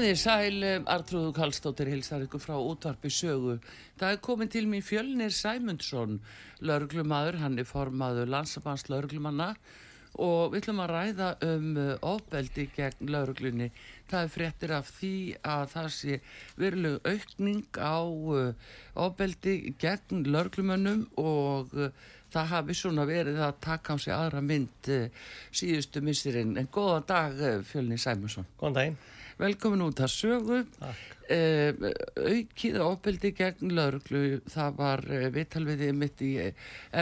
Komið þér sæl, Artrúðu Kallstóttir hilsar ykkur frá útvarpi sögu. Það er komið til mér Fjölnir Sæmundsson, lauruglumadur, hann er formaður landsamans lauruglumanna og við ætlum að ræða um ofbeldi gegn lauruglunni. Það er fréttir af því að það sé verilegu aukning á ofbeldi gegn lauruglumönnum og það hafi svona verið að taka á sig aðra mynd síðustu missirinn. En góða dag Fjölnir Sæmundsson. Góðan daginn. Velkomin út að sögu. Eh, aukið ofbeldi gegn lauruglu, það var eh, viðtalviðið mitt í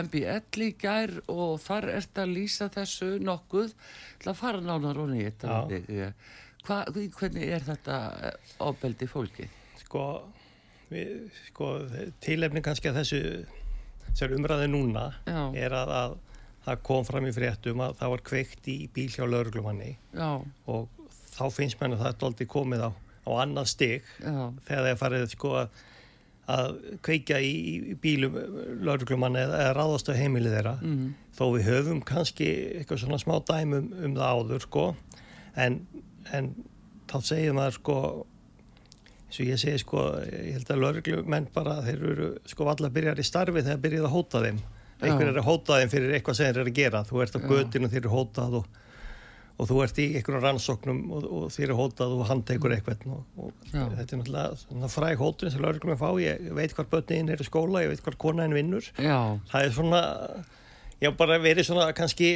MBL í gær og þar ert að lýsa þessu nokkuð til að fara nánar og nýtt. Hvernig er þetta ofbeldi fólki? Sko, við, sko tilefni kannski að þessu þessar umræði núna Já. er að, að það kom fram í fréttum að það var kveikt í bíl hjá lauruglumanni og þá finnst mér að það er aldrei komið á, á annað stig já, þegar það er farið sko að, að kveikja í, í bílum lauruglumanni eða, eða ráðast á heimilið þeirra. Mm, þó við höfum kannski eitthvað svona smá dæmum um það áður sko. En, en þá segir maður sko eins og ég segi sko ég held að lauruglumenn bara þeir eru sko allar byrjar í starfi þegar byrjað að hóta þeim. Einhver er að hóta þeim fyrir eitthvað sem þeir eru að gera. Þú ert á Já. götinu þeir eru hótað og, og þú ert í einhverjum rannsóknum og, og þeir eru hótað og hann tekur eitthvað og, og þetta er náttúrulega fræg hótun sem lauruglumenn fá, ég veit hvar börnin er í skóla, ég veit hvar konaðin vinnur. Það er svona já bara verið svona kannski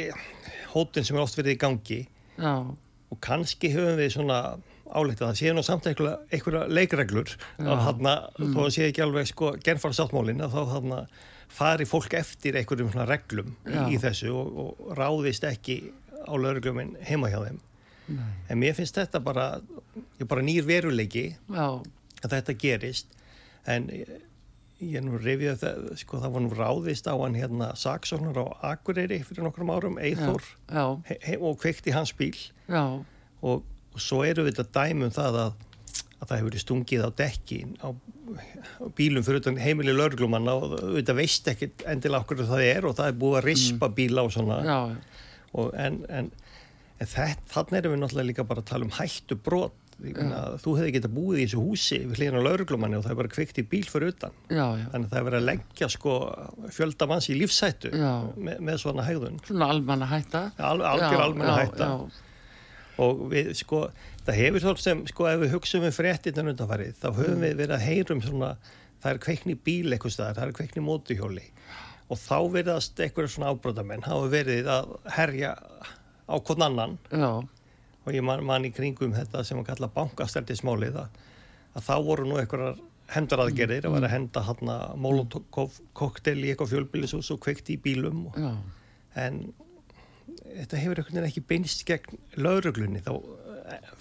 hótun sem er oft verið í gangi. Já, og kannski höfum við svona álítið að það séu nú samt einhverja, einhverja leikreglur að þarna, þó að sé ekki alveg sko genfara sáttmálin að þá þarna fari fólk eftir einhverjum svona reglum Já. í þessu og, og ráðist ekki á laurugluminn heima hjá þeim. Nei, en mér finnst þetta bara, ég bara nýr veruleiki já, að þetta gerist. En ég, ég nú rifið það, sko það var nú ráðist á hann hérna saksóknar á Akureyri fyrir nokkrum árum, Eithor og kveikti hans bíl. Og, og svo eru við þetta dæmum það að, að það hefur verið stungið á dekkin á, á bílum fyrir utan heimili lauruglumanna og þetta veist ekki endilega okkur það er og það er búið að rispa bíla og svona. Já, en, en, en þetta, þannig erum við náttúrulega líka bara að tala um hættu brot. Þú hefði getað búið í þessu húsi við hlýðan á lauruglumanni og það er bara kveikt í bíl fyrir utan. Já, já, þannig að það er verið að leggja sko fjölda manns í lífsættu Já. með, með svona hegðun. Svona almanna hætta. Al, algjör Já, almenna já, hætta. og við sko, það hefur þó sem sko ef við hugsaum um fréttinnan undanfarið þá höfum Mm. við verið að heyrum svona það er kveikni bíl eitthvað staðar, það er kveikni mótuhjóli og þá verðast eitthvað svona ábrótamenn hafa verið að herja á hvern annan. Já, og ég man, man í kringum þetta sem að kalla bankastældismálið að, að þá voru nú eitthvað hendaraðgerðir að vera að henda hann að molotov koktel í eitthvað fjölbílisús og kveikti í bílum og, en þetta hefur einhvern veginn ekki beinst gegn lauruglunni þá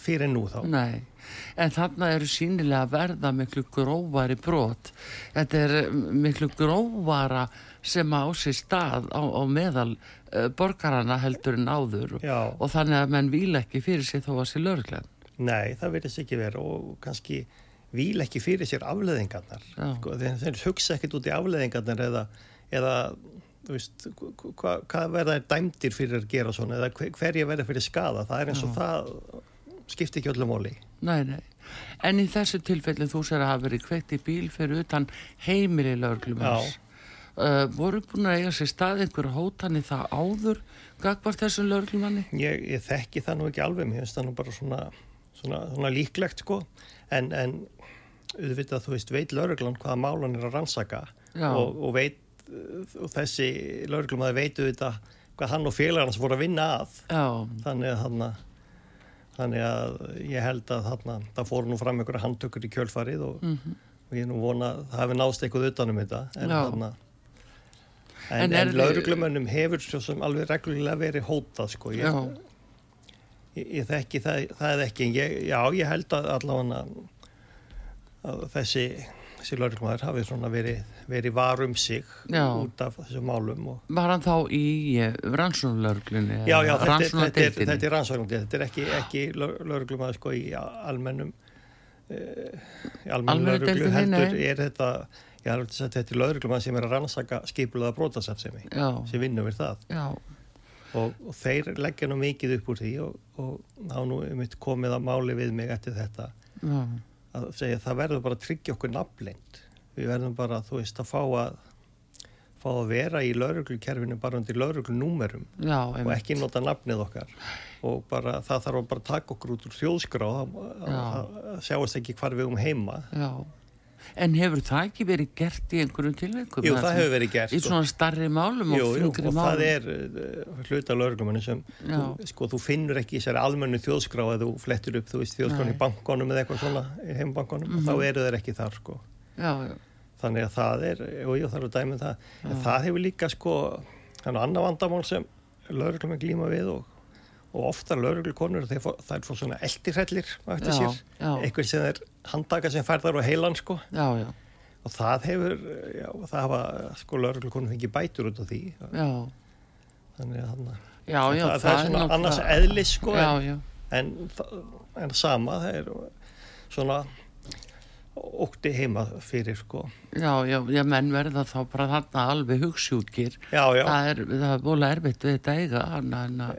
fyrir nú þá nei. En þarna eru sínilega að verða miklu grófari brot. Þetta er eh, miklu grófara sem á sér stað á, á meðal uh, borgarana heldur en áður Já. og þannig að menn vil ekki fyrir sig þó að sé lörglega. Nei, það verðist ekki vera og kannski vil ekki fyrir sér afleðingarnar Já. sko, þeir, hugsa ekkert út í afleðingarnar eða, eða veist, hva, hvað verða er dæmdir fyrir að gera svona eða hver, hverja verða fyrir skada það er eins og það skipti ekki öllum móli Nei, nei. En í þessu tilfelli þú sér að hafa verið kveikt í bíl fyrir utan heimili lögreglumans. Uh, voru búin að eiga sér stað einhver hótani það áður gagvart þessum lögreglumanni? ég, ég þekki það nú ekki alveg mér finnst það nú bara svona, svona, svona líklegt sko en, en auðvitað, þú veist, veit lauruglan hvaða málan er að rannsaka og, og veit, og þessi lauruglum að veitu þetta hvað hann og félagar hans voru að vinna að Já. þannig að hann þannig að ég held að þarna, það fóru nú fram einhverja handtökur í kjölfarið og, Mm -hmm. og ég nú vona að það hefði nást eitthvað utanum þetta en þarna En en, en lauruglumönnum hefur svo sem alveg reglulega verið hótað sko. Ég, ég, ég þekki það, það er ekki en ég, já ég held að allavega að þessi þessi lauruglumæður hafi svona verið, verið varum sig Já. út af þessum málum og Var hann þá í rannsónulörglunni? Já, já, þetta, er- þetta, er, þetta er rannsóknandi, þetta er ekki, ekki lauruglumæður sko í almennum uh, í almennum Almennu lauruglu heldur er þetta ég har alveg sagt þetta er lauruglumæður sem er að rannsaka skipulaða brotasafsemi Já, sem vinnur við það. Já, og, og þeir leggja nú mikið upp úr því og, og þá nú er mitt komið að máli við mig eftir þetta. Já, að segja það verður bara að tryggja okkur nafnleind við verðum bara, þú veist, að fá að fá að vera í lauruglukerfinu bara undir lauruglunúmerum og ekki nota nafnið okkar. Og bara það þarf að bara taka okkur út úr þjóðskrá það sjáast ekki hvar við um heima. Já, en hefur það ekki verið gert í einhverjum tilveikum? Jú, það hefur verið gert Í svona starri málum Jú, og jú, þingri og málum? það er uh, hluta lauruglumenni sem Já. þú, sko, þú finnur ekki í sér almennu þjóðskrá eða þú flettur upp, þú veist, þjóðskrán Nei. í bankonum eða eitthvað svona, í heimbankonum og þá eru þeir ekki þar, sko Já, já, þannig að það er, og ég þarf að dæmi um það en það hefur líka sko þannig að annar vandamál sem lauruglumenn glíma við og, og ofta lauruglukonur þeir fór svona eldirhellir eftir Já, sér, já. eitthvað sem er handtaka sem færðar á heilan sko. Já, já, og það hefur, já, það hafa sko lauruglukonur fengið bætur út á því. Já, þannig að já, já, það, það er svona annars eðlis sko Já, en, en, það- en sama það er svona ótti heima fyrir sko. Já, já, já, menn verða þá bara þarna alveg hugssjúkir. Það er, það er búin erfitt við þetta eiga, hann að,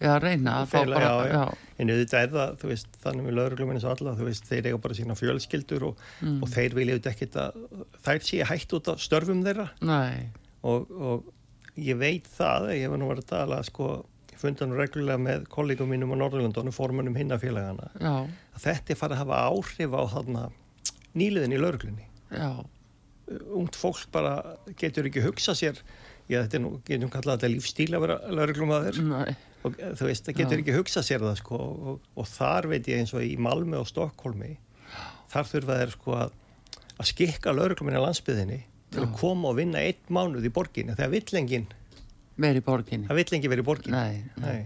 já, reyna að fá bara, já, já. En auðvitað er það, þú veist, þannig með laurugluminn eins og alla, þú veist, þeir eiga bara sína fjölskyldur og, Mm. og þeir vilja auðvitað ekkit að þær sé hægt út af störfum þeirra nei, og, og ég veit það, ég hef nú verið að tala, sko, ég funda nú reglulega með kollegum mínum á Norðurlandunum, formannum hinnafélagana, að þetta er farið að hafa áhrif á þarna nýliðin í lauruglunni. já, Ungt fólk bara getur ekki hugsað sér, já, þetta er nú, getum kallað þetta lífstíl að vera lauruglumadur nei, og eh, þú veist, það getur Já. ekki hugsað sér það sko og, og þar veit ég eins og í Malmö og Stokkólmi þar þurfa þeir sko að, að skikka laurugluminn á landsbyðinni til að koma og vinna einn mánuð í borginni þegar vill enginn, verið borginni. það vill enginn verið í borginni Nei, nei.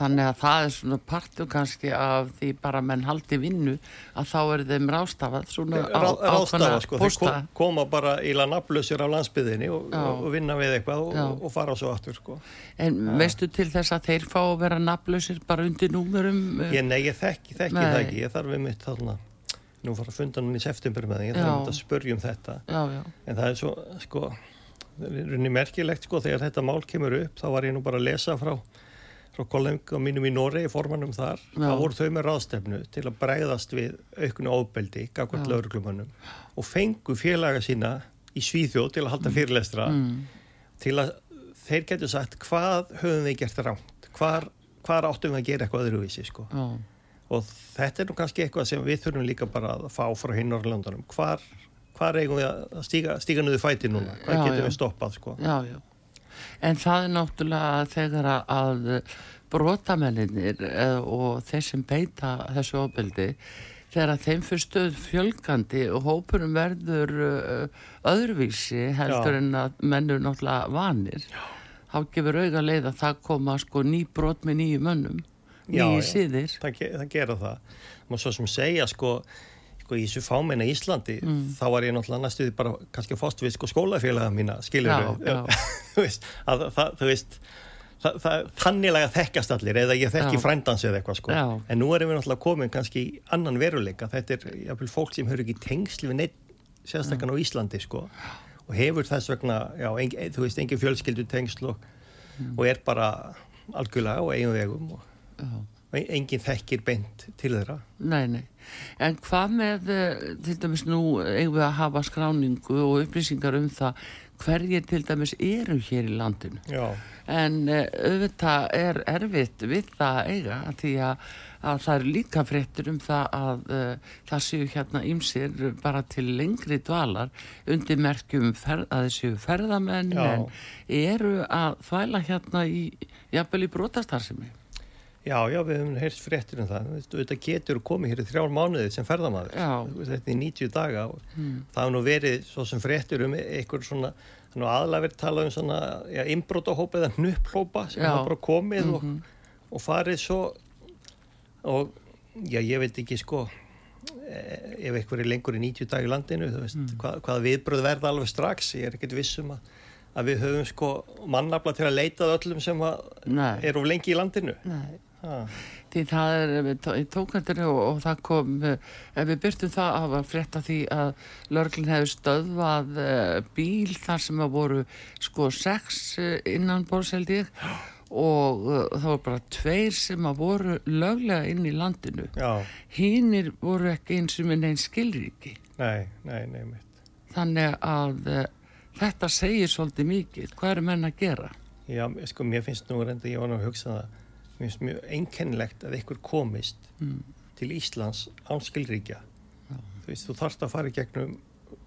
Þannig að það er svona partur kannski af því bara menn haldi vinnu að þá er þeim rástafað svona á, Rá, ráðstafa sko, þeir posta. kom, koma bara í nafnlausir á landsbyðinni og, Já. og, vinna við eitthvað Já. og, og fara svo aftur sko En veistu til þess að þeir fá að vera nafnlausir bara undir númurum? eh, ég, nei, ég þekki, þekki Nei. það ekki ég þarf við mitt þarna nú fara að funda núna í september með það, ég þarf Já. einmitt að spurja um þetta Já, já, En það er svo, sko, það er runni merkilegt, sko, þegar þetta mál kemur upp, þá var ég nú bara að lesa frá, frá kollegum mínum í Noregi, formanum þar, þá voru þau með ráðstefnu til að bregðast við auknu ofbeldi, gagvart lauruglumannum og fengu félaga sína í Svíþjóð til að halda fyrirlestra mm, til að þeir getur sagt hvað höfum við gert rámt, hvar, hvar áttum við að gera eitthvað öðruvísi, sko. Og þetta er nú kannski eitthvað sem við þurfum líka bara að fá frá hinn Norrlandunum. Hvar, hvar eigum við að stíga, stíga niður fæti núna? Hvað Já, getum já. við stoppað, sko? já. En það er náttúrulega þegar að- brotamenninir eh, og þeir sem beita þessu ofbeldi þegar þeim fyrir stöð fjölgandi og hópurum verður uh, öðruvísi heldur Já. en að mennur náttúrulega vanir þá gefur auga leið að það koma sko ný brot með nýju mönnum Já, nýju já. síðir Það, það gera það. Má svo sem segja, sko, sko í þessu fámenna Íslandi, Mm. þá var ég náttúrulega næstuði bara kannski að fást við sko skólafélaga mína, skilur þú veist, að, það, þú veist, það, það, þannilega þekkast allir eða ég þekki Já. frændans eða eitthvað sko. Já. En nú erum við náttúrulega komin kannski annan veruleika. Þetta er jafnvel fólk sem hefur ekki tengsli við neitt sérstakkan á Íslandi sko. Og hefur þess vegna, já, en, þú veist, engin fjölskyldu tengsl og, Mm. og er bara algjörlega á eigin vegum og og enginn þekkir beint til þeirra. Nei, nei. En hvað með, eh, til dæmis nú eigum við að hafa skráningu og upplýsingar um það hverjir til dæmis eru hér í landinu. Já, En uh, auðvitað er erfitt við það að eiga því að að það eru líka fréttir um það að uh, það séu hérna ímsir bara til lengri dvalar undir merkjum ferð, að þessu ferðamenn eru að þvæla hérna í, jafnvel í brotastarðsemi. Já, já, við höfum heyrst fréttir um það. Þetta getur komið hér í þrjár mánuði sem veist, Þetta er 90 daga og það hefur nú verið svo sem fréttir um einhver svona, er nú aðlega verið talað um svona, já, inbrótahópa eða hnupphópa sem hafa bara komið og, og farið svo. Og já, ég veit ekki sko eh, ef einhver er lengur í 90 dag í landinu, þú veist, hvað, hvaða viðbröð verða alveg strax, ég er ekkert vissum að að við höfum sko mannafla til að leita að öllum sem að er of lengi í landinu. Nei. Því það er, við tó- í tókandinu og, og það kom, eh, ef við byrtum það að var frétta því að lörglinn hefur stöðvað uh, bíl þar sem að voru sko sex uh, innan borðseldi og það voru bara tveir sem að voru löglega inn í landinu. Hínir voru ekki eins og minn einn skilríki. nei, nei, nei, mitt. Þannig að uh, þetta segir svolítið mikið. Hvað eru menn að gera? Já, sko, mér finnst nú reynda, ég var nú að hugsa það, mér finnst mjög einkennilegt að einhver komist til Íslands án skilríkja. Þú veist, þú þarft að fara í gegnum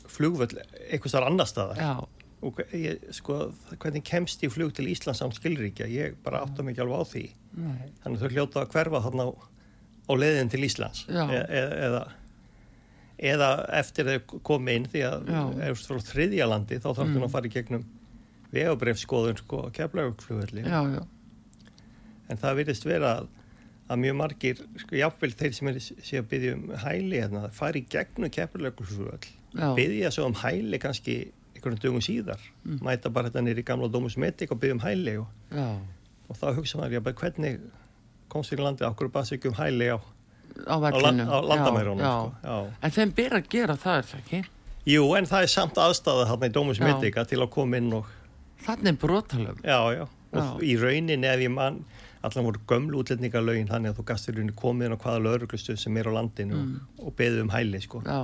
flugvöll eitthvað þar annar staðar. Já, Og ég, sko, hvernig kemst ég flug til Íslands án skilríkja? Ég bara átta mig ekki alveg á því. nei. Þannig að þau hljóta að hverfa þarna á, á leiðin til Íslands. E e eða, eða eftir þau komi inn því að ef þú frá þriðja landi þá þarf mm. að fara í gegnum vegabrefskoðun sko að keflaugflugvelli. Já, já, En það virðist vera að, að mjög margir, sko jáfnvel þeir sem er sé að byggja um hæli hérna, fari í gegnum já. Byggja svo um hæli kannski einhvern dögum síðar. Mæta bara þetta nýri gamla Dómus Medik og byggja um hæli og, og þá hugsa maður, já, bara hvernig komst í landið, okkur bara sig um hæli á, Á land, á landamærunum. Sko. En þeim ber að gera það er það ekki? Jú, en það er samt aðstæða þarna í Dómus Já. Medika til að koma inn og, Þannig brotalöf. já, já, og Já. í rauninni ef ég mann, allan voru gömlu útlendingalögin þannig að þú gastur rauninni komið inn á hvaða lauruglustuð sem er á landinu og, og beðið um hæli, sko. Já.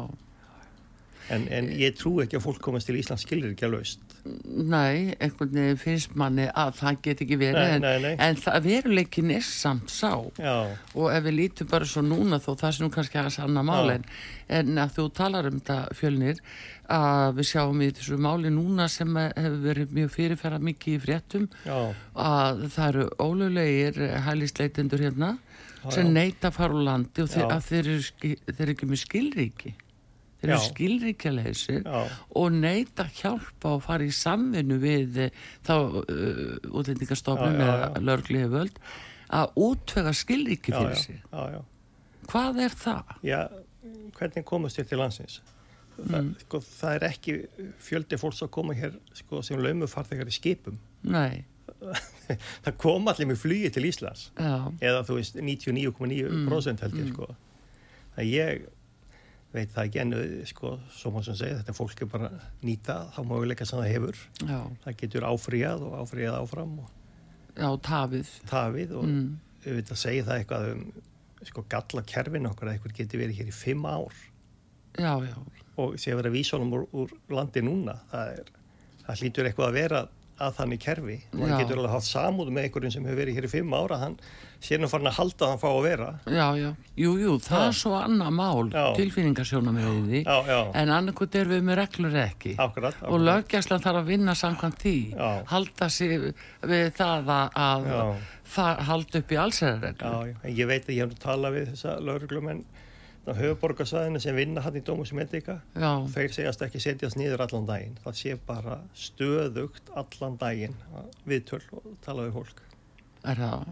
En, en ég trú ekki að fólk komast til Íslands skilir ekki að laust. Nei, einhvern veginn finnst manni að það get ekki verið. Nei, en, nei, nei. en það veruleikin er samt sá. Já, Og ef við lítum bara svo núna þó það nú kannski aðeins annað mál Já. en, að þú talar um þetta fjölnir að við sjáum í þessu máli núna sem hefur verið mjög fyrirferða mikið í fréttum já, að það eru ólulegir hælisleitendur hérna Já, sem að fara úr landi og þeir, að þeir, eru, þeir eru ekki með skilríki þeir eru skilríkjaleysir og neita að hjálpa og fara í samvinnu við eh, þá uh, útlendingastofnum Já, já, eða já. lörgliði völd að útvega skilríki fyrir já, sig já, já. hvað er það? Já, hvernig komast þér til landsins? Það, sko, það er ekki fjöldi fólks að koma hér sko, sem laumufarþegar í skipum. Nei, það kom allir með flugi til Íslands. já, Eða þú veist 99,9% held ég sko. Það ég veit það ekki ennu sko, svo má sem segja, þetta fólk er bara nýta þá möguleika sem það hefur. já, Það getur áfríjað og áfríjað áfram og já, tafið tafið og Mm. við veit að segja það eitthvað um sko galla kerfin okkur að eitthvað getur verið hér í fimm ár. já, já, og sé að vera vísónum úr, úr landi núna það, er, það hlýtur eitthvað að vera að þannig kerfi og Já. hann getur alveg haft samúð með einhverjum sem hefur verið hér í fimm ára hann sé nú farin að halda að hann fá að vera já, já jú, jú, það Já. er svo annað mál Já. því já, já, en annarkot er við með reglur ekki akkurat, og akkurat. löggjæslan þarf að vinna samkvæmt því Já. halda sig við það að, Já. halda upp í já, allsæðarreglu já, en ég veit að ég hef nú talað við þessa lauruglumenn á höfuborgarsvæðinu sem vinna hann í Dómus Medica. Já, þeir segjast ekki setjast niður allan daginn. Það sé bara stöðugt allan daginn viðtöl og tala við fólk. Er það?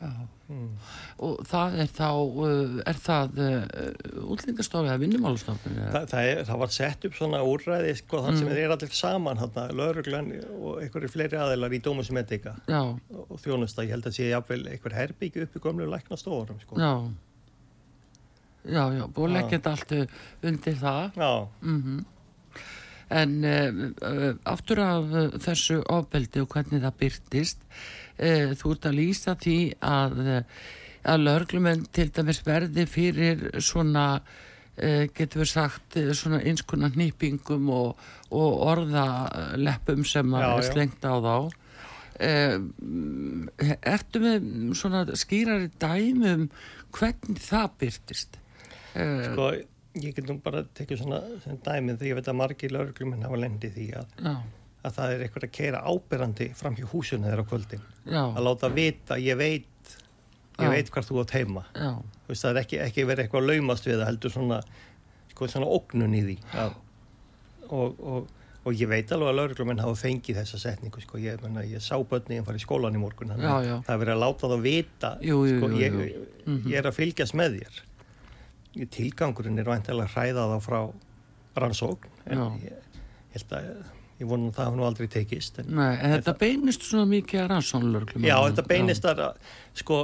Já. mm. og það er þá uh, er það uh, útlendingastofi eða vinnumálastofnun Þa, það, er, það var sett upp svona úrræði sko, þann Mm. sem eru allir saman lauruglan og einhverju fleiri aðeilar í Dómus Medica. Já, og þjónusta, ég held að sé jafnvel einhver herbyggju upp í gömlu læknastofurum sko. já já, já, búið að leggja þetta allt uh, undir það. Mm En uh, aftur af þessu ofbeldi og hvernig það byrtist, uh, þú ert að lýsa því að, að lörglumenn til dæmis verði fyrir svona, getur við sagt, svona einskona hnippingum og, og orðaleppum sem Já, er slengt á þá. ertu með svona skýrari dæmum hvernig það byrtist sko ég get nú bara tekið svona dæmið þegar ég veit að margir laurugluminn hafa lendið því að, að það er eitthvað að keira ábyrrandi fram hjá húsuna þeirra á kvöldin. Já. að láta vita, ég veit ég Já. veit hvað þú átt heima. Veist, það er ekki, ekki verið eitthvað að laumast við það heldur svona, sko, svona ógnun í því. Að, og, og, og ég veit alveg að laurugluminn hafa fengið þessa setningu sko, ég, menna, ég sá börni en farið í skólan í morgun já, það er verið að láta það vita jú, jú, sko, jú, ég, ég er að fylgjast með þér tilgangurinn er vantilega að hræða þá frá rannsókn. En ég, ég held að ég vonu að það hafa nú aldrei tekist en, Nei, en þetta beinist svona mikið að rannsónlörglum Já, þetta beinist að sko,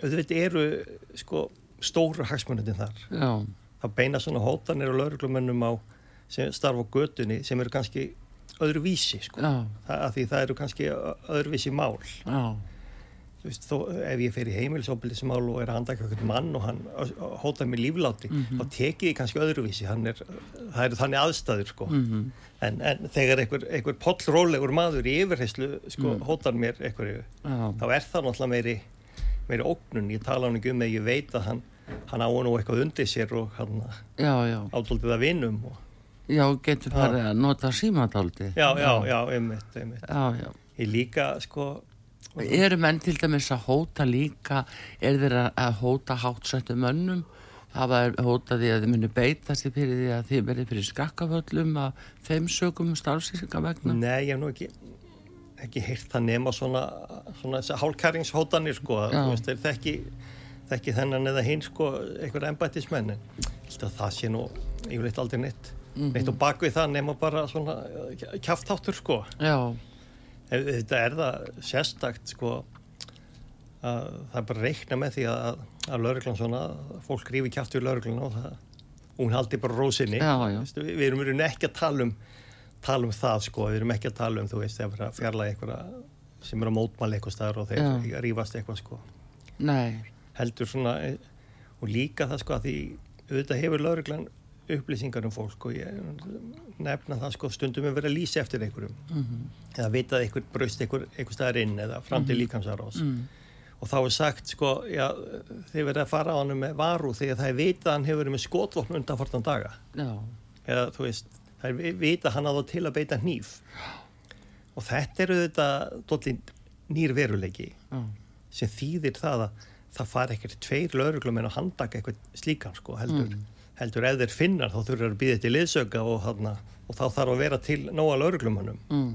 auðvitað eru sko, stóru hagsmunandi þar. Já. það beinast svona hótanir og lörglumennum á sem starfa á götunni sem eru kannski öðru vísi sko. það, því það eru kannski öðruvísi mál. Já Veist, þó, ef ég fer í heimilsópilismál og er að handaka okkur mann og hann hótað mér lífláti, mm -hmm. þá tekið ég kannski öðruvísi, er, það eru þannig aðstæður sko, mm -hmm. en, en þegar einhver, einhver pollrólegur maður í yfirheyslu sko, mm. hótað mér einhverju, Já. þá er það náttúrulega meiri, meiri ógnun, ég tala hann ekki um að ég veit að hann, hann á nú eitthvað undir sér og hann ádóldið að vinum og, Já, getur farið að nota símadáldi Já, já, já, einmitt, einmitt. Já, já. Ég líka, sko eru menn til dæmis að hóta líka er þeir að hóta hátsættu mönnum? Það var hótaði að þið muni beita sér fyrir því að þið verið fyrir skakkaföllum að þeim sögum starfsísinga vegna? Nei, ég hef nú ekki ekki heyrt það nema svona, svona hálkæringshótanir sko. Veist, þekki, þekki þennan eða hinn sko einhverja embættismenn það sé nú, eitthvað aldrei neitt. Mm -hmm. neitt og bakvið það nema bara svona kjáftáttur sko. Já þetta er það sérstakt sko að það er bara að reikna með því að, að lauruglan svona, fólk rífi kæft við lauruglan og það, hún haldi bara rósinni já, já. Við, við erum ekki að tala um tala um það sko, við erum ekki að tala um þú veist, þegar fjarlægi eitthvað sem eru að mótmála eitthvað staður og þeir já. rífast eitthvað sko Nei. heldur svona og líka það sko að því auðvitað hefur lauruglan upplýsingar um fólk og ég nefna það sko stundum að vera að lýsa eftir einhverjum mm -hmm. eða vita að einhver bröst einhver, einhver staðar inn eða fram til mm -hmm. líkamsarás mm. og þá er sagt sko já, þeir verða að fara á hann með varu þegar það er vita að hann hefur verið með skotvopn undan fortan daga no. eða þú veist, það er vita hann að þá til að beita hníf og þetta eru þetta nýr veruleiki sem þýðir það að það far ekkert tveir lauruglum en að handaka eitthvað slíkan sko heldur mm heldur ef þeir finnar þá þurfur að býða til liðsöka og, þarna, og þá þarf að vera til nóga lauruglumannum mm.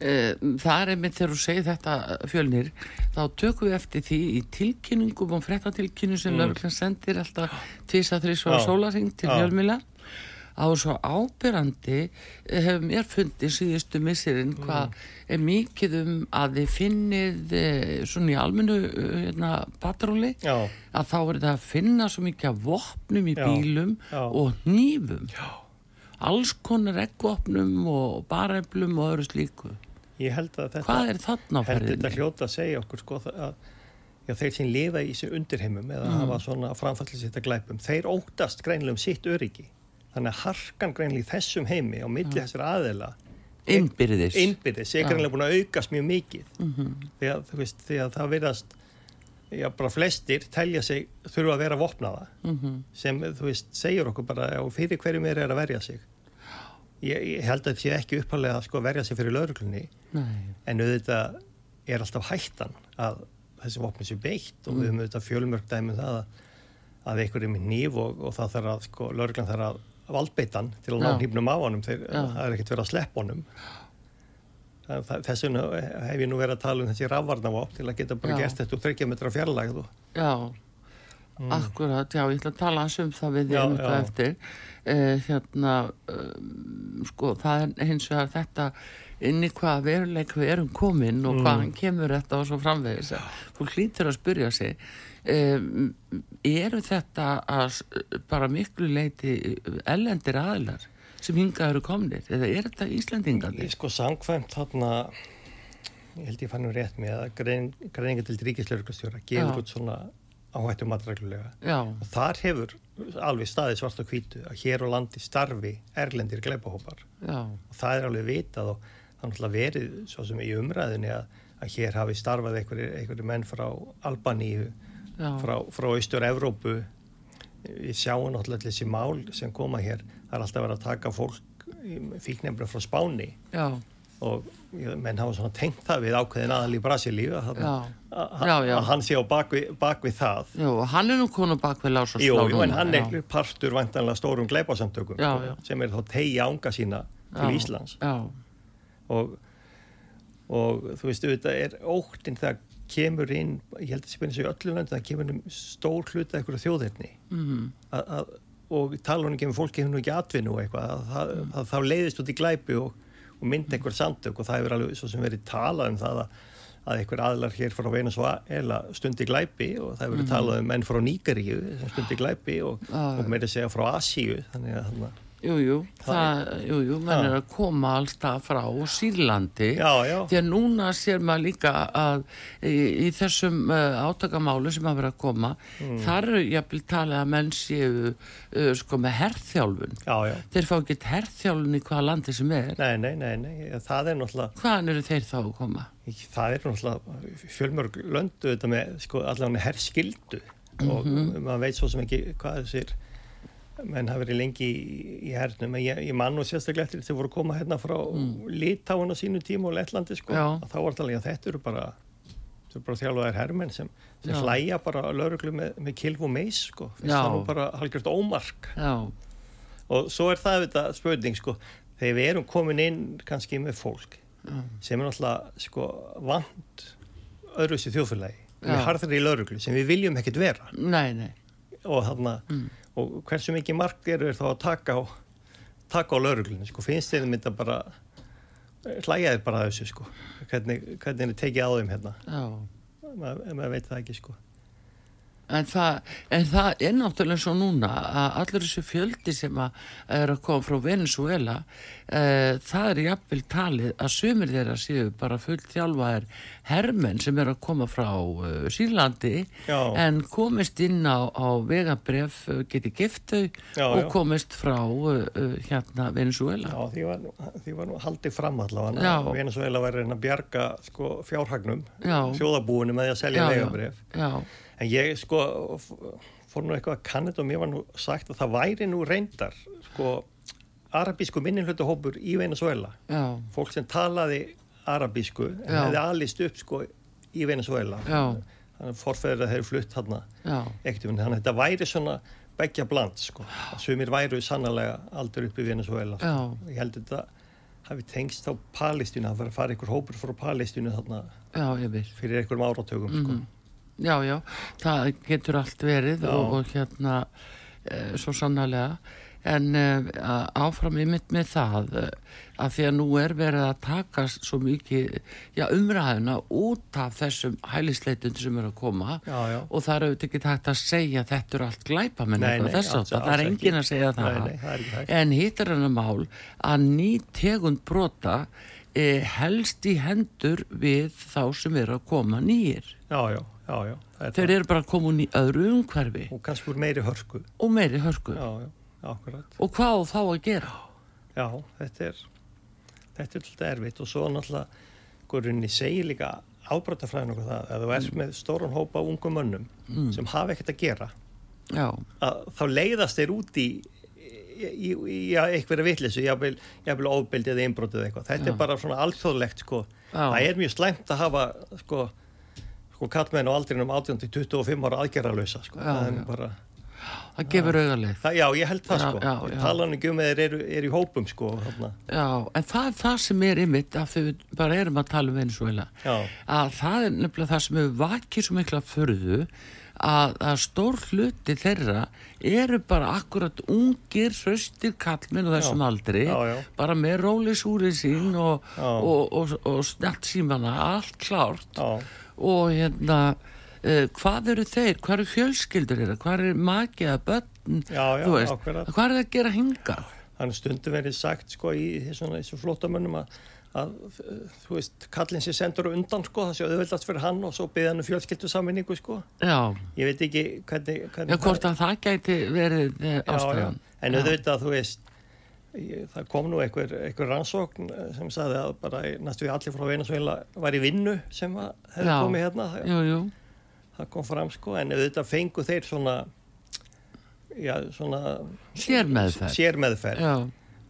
Það er einmitt þegar þú segir þetta fjölnir þá tökum við eftir því í tilkynningum og frettatilkynnu sem mm. lauruglan sendir alltaf tvisa þrísvara sólaring til fjölmila á svo ábyrrandi hefur mér fundið síðustu missirinn mm. hvað er mikið um að þið finnið eh, svona í almennu eh, hérna, patróli að þá er þetta að finna svo mikið af vopnum í Já. bílum Já. og nýfum alls konar eggvopnum og bareflum og öðru slíku Ég held að þetta hvað er þarna held þetta hljóta að segja okkur sko að já, þeir sem lifa í þessu undirheimum eða Mm. hafa svona framfallis þetta glæpum þeir óttast greinlega um sitt öryggi þannig að harkan greinlega í þessum heimi á milli þessar aðela Innbyrðis. innbyrðis er Já. greinlega búin að aukast mjög mikið. Mhm. því að, veist, því að það verðast já, bara flestir telja sig þurfa að vera vopnaða. Mhm. sem, þú veist, segir okkur bara og fyrir hverjum er að verja sig. Ég, ég held að þetta sé ekki uppalega að sko verja sig fyrir lauruglunni en auðvitað er alltaf hættan að þessi vopni sé beitt og við höfum auðvitað fjölmörg dæmi um það að, að einhver er nýf og, og það þarf að, sko, lauruglan þarf að valdbeitan til að ná hnífnum á honum Já. það er ekkert verið að sleppa honum þess vegna hef ég nú verið að tala um þessi rafvarnavopn til að geta bara Já. gert þetta úr 30 metra fjarlægð Já, akkurat, já, ég ætla að tala um það við Mm. Já, eitthvað já. eftir. Uh, hérna, um, sko, það er hins vegar þetta inn í hvað veruleik við erum komin og Mm. hvaðan kemur þetta og svo framvegis. Fólk hlýtur að spyrja sig, um, eru þetta að, bara miklu leiti ellendir aðilar sem hingað eru komnir? Eða er þetta Íslendingarnir? Ég sko samkvæmt þarna ég held ég fann nú rétt með að grein, greininga til ríkislauruglastjóra Já. gefur út svona áhættu matreglulega. Já, og þar hefur alveg staðið svart og hvítu að hér á landi starfi erlendir gleipahópar og það er alveg vitað og það er verið svo sem í umræðinni að, að hér hafi starfað einhverju menn frá Albaníu, frá, frá Ístur-Evrópu. Við sjáum náttúrulega þessi mál sem koma hér, það er alltaf verið að taka fólk fíknefnum frá Spáni. Já. Og menn hafa svona tengt það við ákveðin aðal í Brasilíu að, að hann sé á bakvið bak það. Jú, hann er nú konu bakvið lása Jú, jú, en hann er partur vantanlega stórum gleipasamtökum já, já. sem er þá tegja ánga sína til já, Íslands. og, og þú veist, þetta er óttinn það kemur inn, ég held að það spennir sig öllu land það kemur inn stór hluta eitthvað þjóðirni mm. að, og tala hann ekki um fólki hefur nú ekki atvinnu eitthvað, að, að þá leiðist út í glæpi og og myndi einhver samtök og það hefur alveg svo sem verið talað um það að, að einhver aðlar hér frá Venezuela stundi glæpi og það hefur verið mm talað um menn frá Nýgaríu sem stundi glæpi og, ah. og að segja frá Asíu þannig að þannig að Jújú, jú, menn er að koma alltaf frá Sýrlandi já, já. því að núna sér maður líka að í, í þessum uh, átakamálu sem að vera að koma mm. þar eru jafnvel talið að menn séu uh, sko með herrþjálfun já, þeir fá ekki herrþjálfun í hvaða landi sem er Nei, nei, nei, nei. það er náttúrulega Hvaðan eru þeir þá að koma? Það er náttúrulega fjölmörg löndu þetta með sko, allavega herrskildu mm -hmm. og mhm. maður veit svo sem ekki hvað þessir menn hafi verið lengi í, í hernum en ég, ég mann og sérstaklega eftir þegar voru að koma hérna frá mm. Litáin á sínu tíma og Lettlandi sko, þá var þetta alveg að þetta eru bara, bara þjálfaðar herrmenn sem, sem hlæja bara lauruglu með, með kilv og meis sko, það var bara halgjört ómark Já. og svo er það þetta spöðning sko, þegar við erum komin inn kannski með fólk Já. sem er náttúrulega sko vand öðru þessi þjóðfélagi við harðir í lauruglu sem við viljum ekkert vera nei, nei. og þarna mm og hversu mikið mark eru þá að taka á, taka á lauruglunni sko, finnst þið mynda bara hlægjaðir bara þessu sko? Hvernig, hvernig þið tekið á þeim hérna? Maður mað veit það ekki sko En það, en það er náttúrulega svo núna að allir þessu fjöldi sem að er að koma frá Venezuela uh, það er jafnvel talið að sömur þeirra séu bara fullt þjálfaðir hermenn sem er að koma frá uh, Sýrlandi já. en komist inn á, á vegabref uh, geti giftau og komist frá hérna Venezuela. Já því var, því var nú haldið fram allavega Venezuela væri að bjarga sko, fjárhagnum sjóðabúinu með að selja vegabref. Já en ég sko fór nú eitthvað að kannit og mér var nú sagt að það væri nú reyndar sko arabísku minninhlutahópur í Venezuela Já. fólk sem talaði arabísku en Já. hefði alist upp sko í Venezuela þannig að forfæður að þeir flutt hann ekkert þannig að þetta væri svona begja bland sko sem er væru sannlega aldur upp í Venezuela sko. ég held að þetta hafi tengst á Palestínu að fara að fara einhver hópur frá Palestínu þarna Já, fyrir einhverjum áratögum mm -hmm. sko mhm. Já, já, það getur allt verið og, og hérna e, svo sannarlega. En e, áfram ég mitt með það e, að því að nú er verið að taka svo mikið já, umræðina út af þessum hælisleitund sem eru að koma já, já. og það eru ekki takt að segja þetta eru allt glæpa með nefnum þess að það er engin að segja það, nei, nei, það en hittar hann að mál að ný tegund brota helst í hendur við þá sem eru að koma nýjir Já, já Já, já, þeir eru bara komin í öðru umhverfi. Og kannski úr meiri hörku. Og meiri hörku. Já, og hvað þá að gera? Já, þetta er þetta er alltaf erfitt. Og svo náttúrulega hverjunni segir líka ábráttafræðin okkur það að þú ert með stóran hópa ungum mönnum mm. sem hafa ekkert að gera. Að þá leiðast þeir út í í, í eitthverja vittlisu ég vil ofbildið eða einbrótið eitthvað. Þetta já. er bara svona alþjóðlegt sko. það er mjög slæmt að hafa sko sko kallmenn á aldrinum 18-25 ára aðgerralösa sko. Já, það, bara, það gefur auðarleik Já, ég held það já, sko. já, talanum um þeir eru er í hópum sko hana. Já, en það er það sem er ymitt að við bara erum að tala um Venezuela að það er nefnilega það sem hefur vakið svo mikla förðu að, að stór hluti þeirra eru bara akkurat ungir hraustir kallminn og þessum já, aldri já, já. bara með rólisúrið sín og, og, og, og snett símana allt klárt. Og hérna uh, hvað eru þeir, hvað eru fjölskyldur þeirra, hvað eru magiða börn, veist, hvað er það að gera hinga? Þannig stundum verið sagt sko í þessu flottamönnum að, að þú veist, kallin sér sendur undan sko, það sé auðvöldast fyrir hann og svo beða hann um fjölskyldu sammenningu sko. Já. Ég veit ekki hvernig... hvernig já, hvort að það gæti verið eh, ástæðan. En auðvitað, þú veist, ég, það kom nú einhver, einhver rannsókn sem sagði að bara næstu við allir frá Venezuela var í vinnu sem hefði komið hérna það, jú, jú, það kom fram sko en auðvitað fengu þeir svona já, svona Sérmeðferð. já,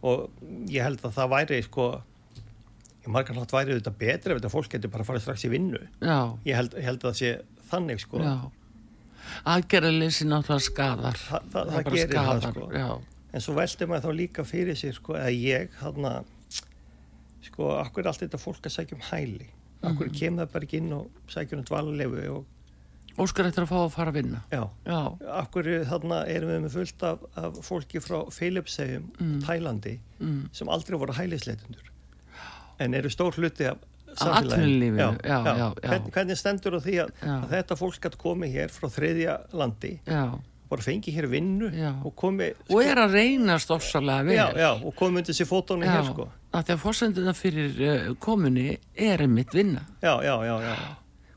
og ég held að það væri sko ég margar nátt væri auðvitað betri ef þetta fólk getur bara farið strax í vinnu já, ég held, ég held að það sé þannig sko já. Aðgerðaleysi náttúrulega skadar. Þa- það- það bara gerir það, skadar, sko. Já, en svo veldi maður þá líka fyrir sér sko að ég hann sko, akkur er allt þetta fólk að sækja um hæli akkur Mhm. kemur það bara ekki inn og sækja um dvalulefu og óskar eftir að fá að fara að vinna. já Já, akkur þarna erum við með fullt af, af fólki frá Philipsheim, Tælandi mm. sem aldrei voru hælisleitundur en eru stór hluti af atvinnulífinu, já, já, já, já. Hvern, hvernig stendur á því að, að þetta fólk gætt komið hér frá þriðja landi bara fengi hér vinnu og komið Og er að reyna stórsalega vel. já, já, og komið undir sér fótónu hér sko. Að því að fórsenduna fyrir uh, komunni er einmitt vinna. já, já, já, já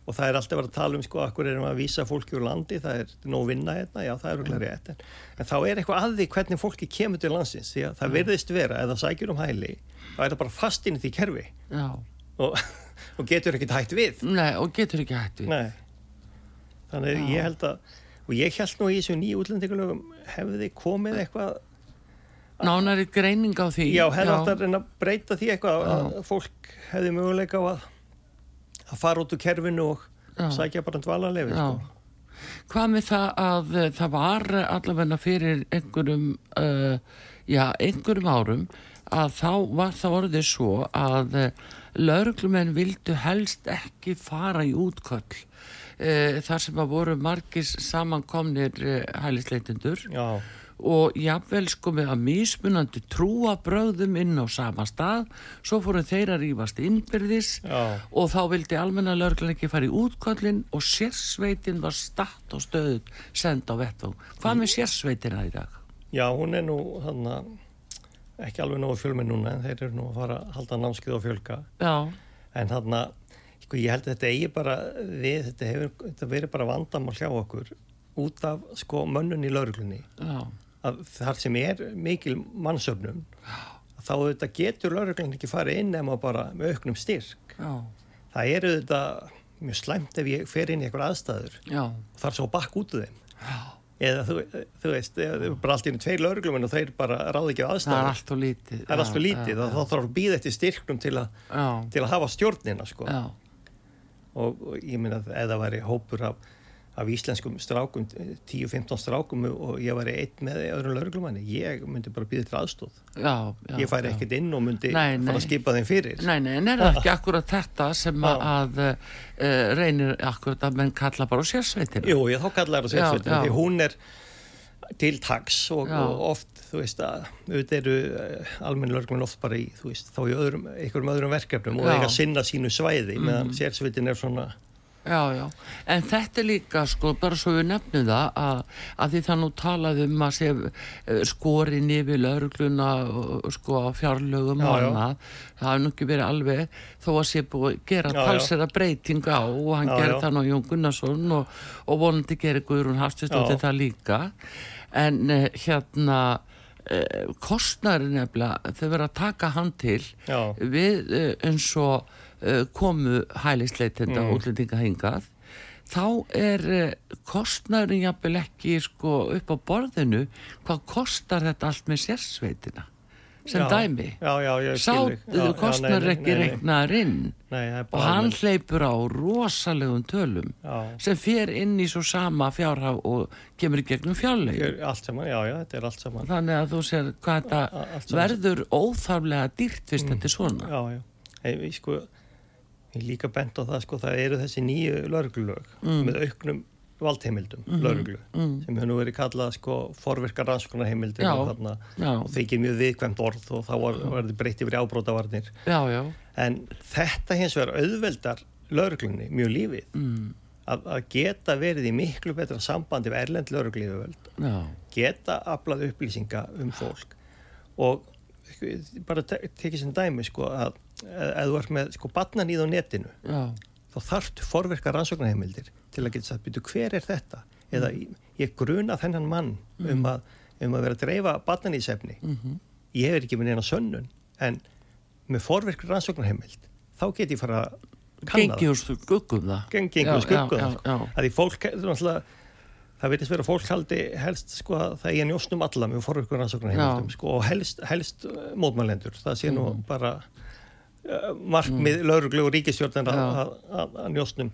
og það er alltaf verið að tala um sko akkur erum við að vísa fólki úr landi? Það er nóg vinna hérna, já það er okkur rétt en, en þá er eitthvað að því hvernig fólki kemur til landsins því að það verðist vera eða sækjur um hæli, þá er það bara fast inn í því kerfi. Já, og, og getur ekkert hægt við. Nei, og getur ekki hægt við. Nei. þannig að ég held að og ég held nú í þessu nýju útlendingalögum hefði komið eitthvað Nánari greining á því. já, hefði átt að reyna að breyta því eitthvað að fara út úr kerfinu og Já. sækja bara dvalarlefi sko. Hvað með það að uh, það var allavegna fyrir einhverjum, uh, já, einhverjum árum að þá var það orðið svo að uh, lauruglumenn vildu helst ekki fara í útköll uh, þar sem að voru margir samankomnir hælisleitindur já, og jafnvel sko með að mismunandi trúa bröðum inn á sama stað svo fóru þeir að rífast innbyrðis Já. og þá vildi almenna lörglan ekki fara í útköllin og sérsveitin var statt og stöðut send á vettvang. Hvað með sérsveitina í dag? já, hún er nú hann ekki alveg nógu fjölminn núna en þeir eru nú að fara að halda námskið og fjölga Já, en hann sko, ég held að þetta eigi bara við, þetta hefur þetta verið bara vandamál hjá okkur út af sko mönnun í lauruglunni já, að þar sem er mikil mannsöfnum þá þetta getur lauruglun ekki farið inn nema bara með auknum styrk. Já, það eru þetta mjög slæmt ef ég fer inn í eitthvað aðstæður. Já, og þar svo bakk út úr þeim. Eða þú, þú veist, eða bara allt í einu tveir lauruglumenn og þeir bara ráði ekki á það er aðstæður. allt og lítið. það er alltaf lítið já, og þá þarf að býða eftir styrknum til, a, Já, til að hafa stjórnina sko. já, og, og ég meina að eða væri hópur af, af íslenskum strákum 10-15 strákum og ég væri einn með öðrum lauruglumanni ég myndi bara býða til aðstóð já, já. ég færi já. ekkert inn og myndi Nei, fara nei. að skipa þeim fyrir Nei, nei, en er það ekki akkurat þetta sem að, að uh, reynir akkurat að menn kalla bara á sérsveitina? Jú, ég þá kallar það Já, sérsveitin já. því hún er til taks og, og oft, þú veist að auðvitað eru uh, almenn lörgmenn oft bara í, þú veist, þá í öðrum, einhverjum öðrum verkefnum og Já. Mhm. eiga að sinna sínu svæði meðan sérsveitin er svona Já, já, en þetta er líka sko, bara svo við nefnum það að, að því það nú talaði um að sé uh, skorin yfir laurugluna sko á fjárlögum Já, og annað, það hafi nú ekki verið alveg þó að sé búið að gera talsera breyting á og hann Já, já. það nú Jón Gunnarsson og, og vonandi gerir Guðrún Hafstistóttir Já. það líka. En uh, hérna uh, kostnæri nefnilega þau verða að taka hann til við eins og komu hælisleitenda Mm. mm. útlendinga hingað þá er uh, kostnærin jafnvel ekki sko upp á borðinu. Hvað kostar þetta allt með sérsveitina? Sem Já, dæmi. Já, já, ég sá skil þig. Já, já, kostnær nei, nei, ekki reiknaðar inn. Og hann hleypur á rosalegum tölum Já. sem fer inn í svo sama fjárhaf og kemur í gegnum fjárlegin er þannig að þú sér hvað þetta verður óþarflega dýrt fyrst þetta er svona. Já, já, ég sko ég líka bent á það, sko, það eru þessi nýju lauruglulög Mm. með auknum valdheimildum, Mhm. lauruglu sem hefur nú verið kallað, sko, forverkar rannsóknarheimildir og, þarna, já. og þykir mjög viðkvæmt orð og þá var, var þetta breytt yfir ábrótavarnir já, já, en þetta hins vegar auðveldar lauruglunni mjög lífið. Mm, að, að geta verið í miklu betra sambandi við erlend lauruglífuvöld já, geta aflað upplýsinga um fólk og bara te tekið sem dæmi sko að ef þú ert með sko batnaníð á netinu já, þá þarftu forverka rannsóknarheimildir til að geta sagt, byrju hver er þetta? Eða ég gruna þennan mann um, að, um að vera að dreifa batnaníðsefni mhm, ég hefur ekki með neina sönnun en með forverkur rannsóknarheimild þá get ég fara að kanna það. Úr skuggum það. já. að því fólk, það er verðist vera fólk haldi helst sko að það er njósnum alla með forverkur rannsóknarheimildum sko, og helst, helst mótmælendur, það sé nú Mm. bara markmið mm. lauruglu og ríkistjórn að, njósnum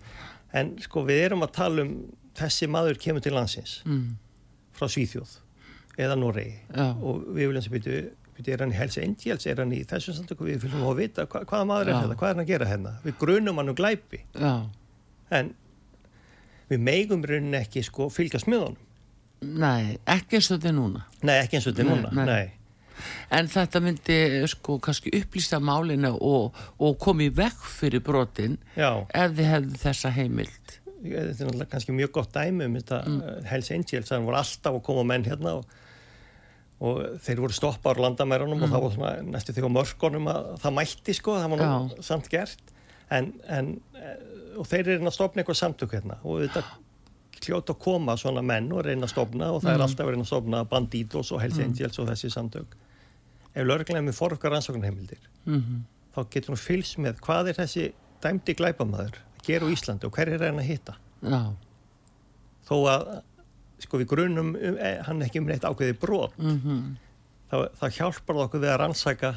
en sko við erum að tala um þessi maður kemur til landsins Mm, frá Svíþjóð eða Noregi já, og við viljum sem byrju er hann í Hells Angels, er hann í þessum samtöku við viljum að vita hva, hvaða maður er Já. þetta hvað er hann að gera hérna, við grunum hann um glæpi já. en við megum raunin ekki sko fylgjast með honum Nei, ekki eins og þetta er núna. nei ekki eins og þetta er Nei, núna nei. nei. En þetta myndi sko kannski upplýsta málinu og, og komi vekk fyrir brotin já, ef þið hefðu þessa heimild. þetta er náttúrulega kannski mjög gott dæmi um þetta mm. Hells Angels, það voru alltaf að koma menn hérna og, og þeir voru stoppa á landamærunum og það var svona næstu því á mörkunum að það mætti sko, það var nú samt gert. En, en eh, og þeir eru að stopna eitthvað samtök hérna og þetta kljóta að koma svona menn og reyna að stopna og það er alltaf að reyna að stopna Bandidos og Hells Angels og þessi samtök ef lögreglega með fórökkar rannsóknarheimildir Mm þá getur hún fylgst með hvað er þessi dæmdi glæpamaður að gera á Íslandi og hver er hann að hitta? Já, þó að sko við grunum um, eh, hann ekki um neitt ákveði brot mm þá, þá hjálpar það okkur við að rannsaka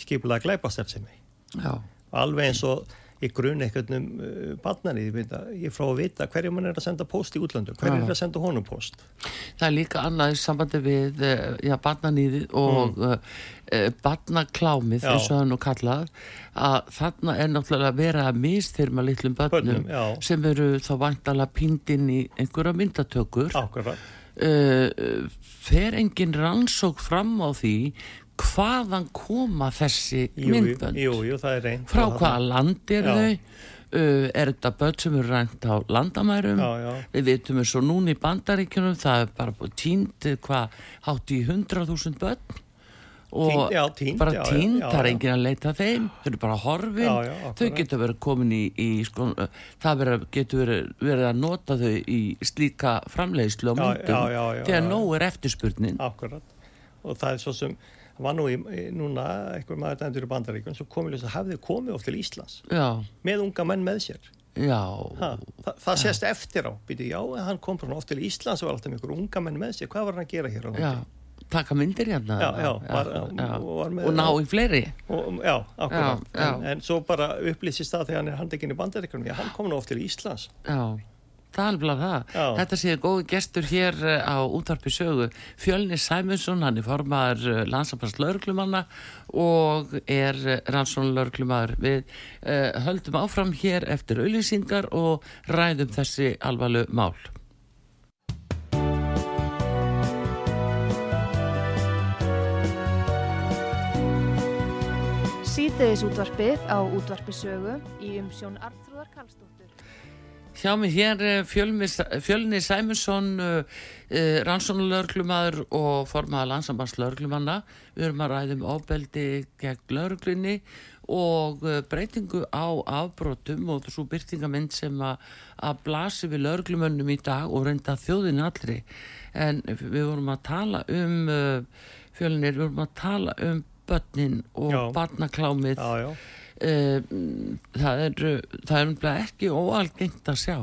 skipulega glæpastarfsemi. Já, alveg eins og ég grun eitthvað um uh, barnanið, ég, að- frá að vita hverju mann er að senda post í útlöndu, hverju er að senda honum post það er líka annað í sambandi við eh, já, barnanýðið og mm. uh, barnaklámið eins og hann og kallað að þarna er náttúrulega verið að mistyrma litlum börnum, Börnum, sem eru þá vantalega píndin í einhverja myndatökur. Ákveðra uh, fer engin rannsók fram á því hvaðan koma þessi jú, jú, myndbönd? jú, jú, er frá hvaða land eru Já. þau? Uh, er þetta börn sem eru rænt á landamærum? Já, já. við vitum eins og núna í bandaríkjunum það er bara tínt hvað hátt í 100.000 börn. Og já, týnd, bara tínt, það er já. enginn að leita þeim þau eru bara horfin, þau geta verið komin í, í sko, það vera, getur verið, verið að nota þau í slíka framleiðslu á myndum þegar nóg er eftirspurnin. Akkurat. Og það er svo sem var nú í, núna einhver maður dæmdur í bandaríkun sem komið ljósa hafði komið oft til Íslands já, með unga menn með sér. já Ha, það, það sést eftir á. Býtu, já, hann kom bara oft til Íslands og var alltaf með einhver unga menn með sér. Hvað var hann að gera hér á já, landi? taka myndir hérna Já, já, já, var- já. og og ná í fleiri Og, já, akkurat. Já, já. En, en svo bara upplýsist það þegar hann er handekinn í bandaríkunum. Já, hann kom nú oft til Íslands. Já, það er alveg það. Já. Þetta séð góði gestur hér eh, á útvarpi sögu. Fjölnir Sæmundsson, hann er formaður landsambars lauruglumanna og er rannsónu lauruglumadur. Við uh, höldum áfram hér eftir auðlýsingar og ræðum þessi alvarlu mál. Síðdeðis útvarpið á útvarpi sögu í umsjón Arnþróðar Karlsdóttur. Hjá mig hér er Fjölnir Sæmundsson, uh, uh, rannsónulörglumadur og formaða landsambans lörglumanna. Við erum að ræðum ofbeldi gegn lörglunni og breytingu á afbrotum og svo byrtingamind sem að, að blasi við lörglumönnum í dag og reynda þjóðin allri. En við vorum að tala um, Fjölnir, við vorum að tala um börnin og Já. barnaklámið Já, já. Eh, það er það er ekki óalgengt að sjá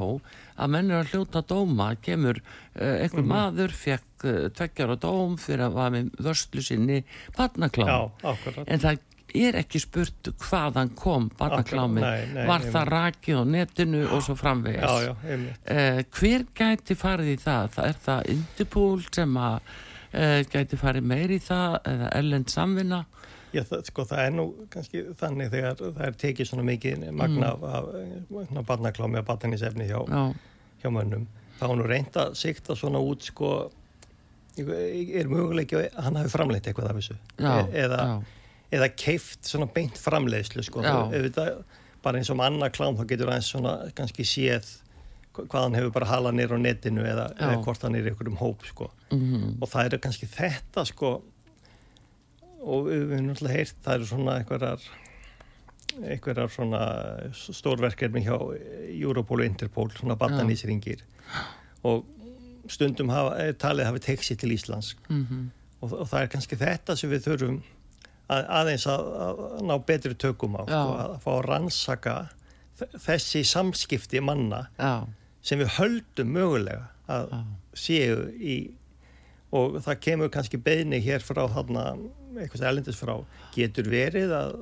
að menn er að hljóta dóma kemur uh, einhver Mhm. maður fekk uh, tveggjar á dóm fyrir að var með vörslu sinni barnaklám Já, en það er ekki spurt hvaðan kom nei, nei, var einmitt. það rakið á netinu og svo framvegis Já, já. Eh, hver gæti farið í það? það er það Interpol sem að gæti farið meir í það eða ellend samvinna Já, það, sko, það er nú kannski þannig þegar það er tekið svona mikið magna af, af, af barnaklámi og barnanísefni hjá, já, hjá mönnum. þá er nú reynd að sikta svona út sko er möguleiki að hann hafi framleitt eitthvað af þessu? Já, E- eða, eða keift svona beint framleiðslu sko, auðvitað, bara eins og með annað klám þá getur aðeins svona kannski séð hva- hvað hann hefur bara halað nýr á netinu eða, eða hvort hann er í einhverjum hóp sko. mhm, og það eru kannski þetta sko og við höfum náttúrulega heyrt það eru svona einhverjar einhverjar svona stórverkefni hjá Europol og Interpol svona barnanísringir. Og stundum hafa, er talið hafi tekið sér til Íslands. Mhm, og, og það er kannski þetta sem við þurfum að, aðeins að, að ná betri tökum á, Já. sko, að fá að rannsaka þessi samskipti manna já, sem við höldum mögulega að Já. séu í og það kemur kannski beðni hér frá þarna, eitthvað elendis frá getur verið að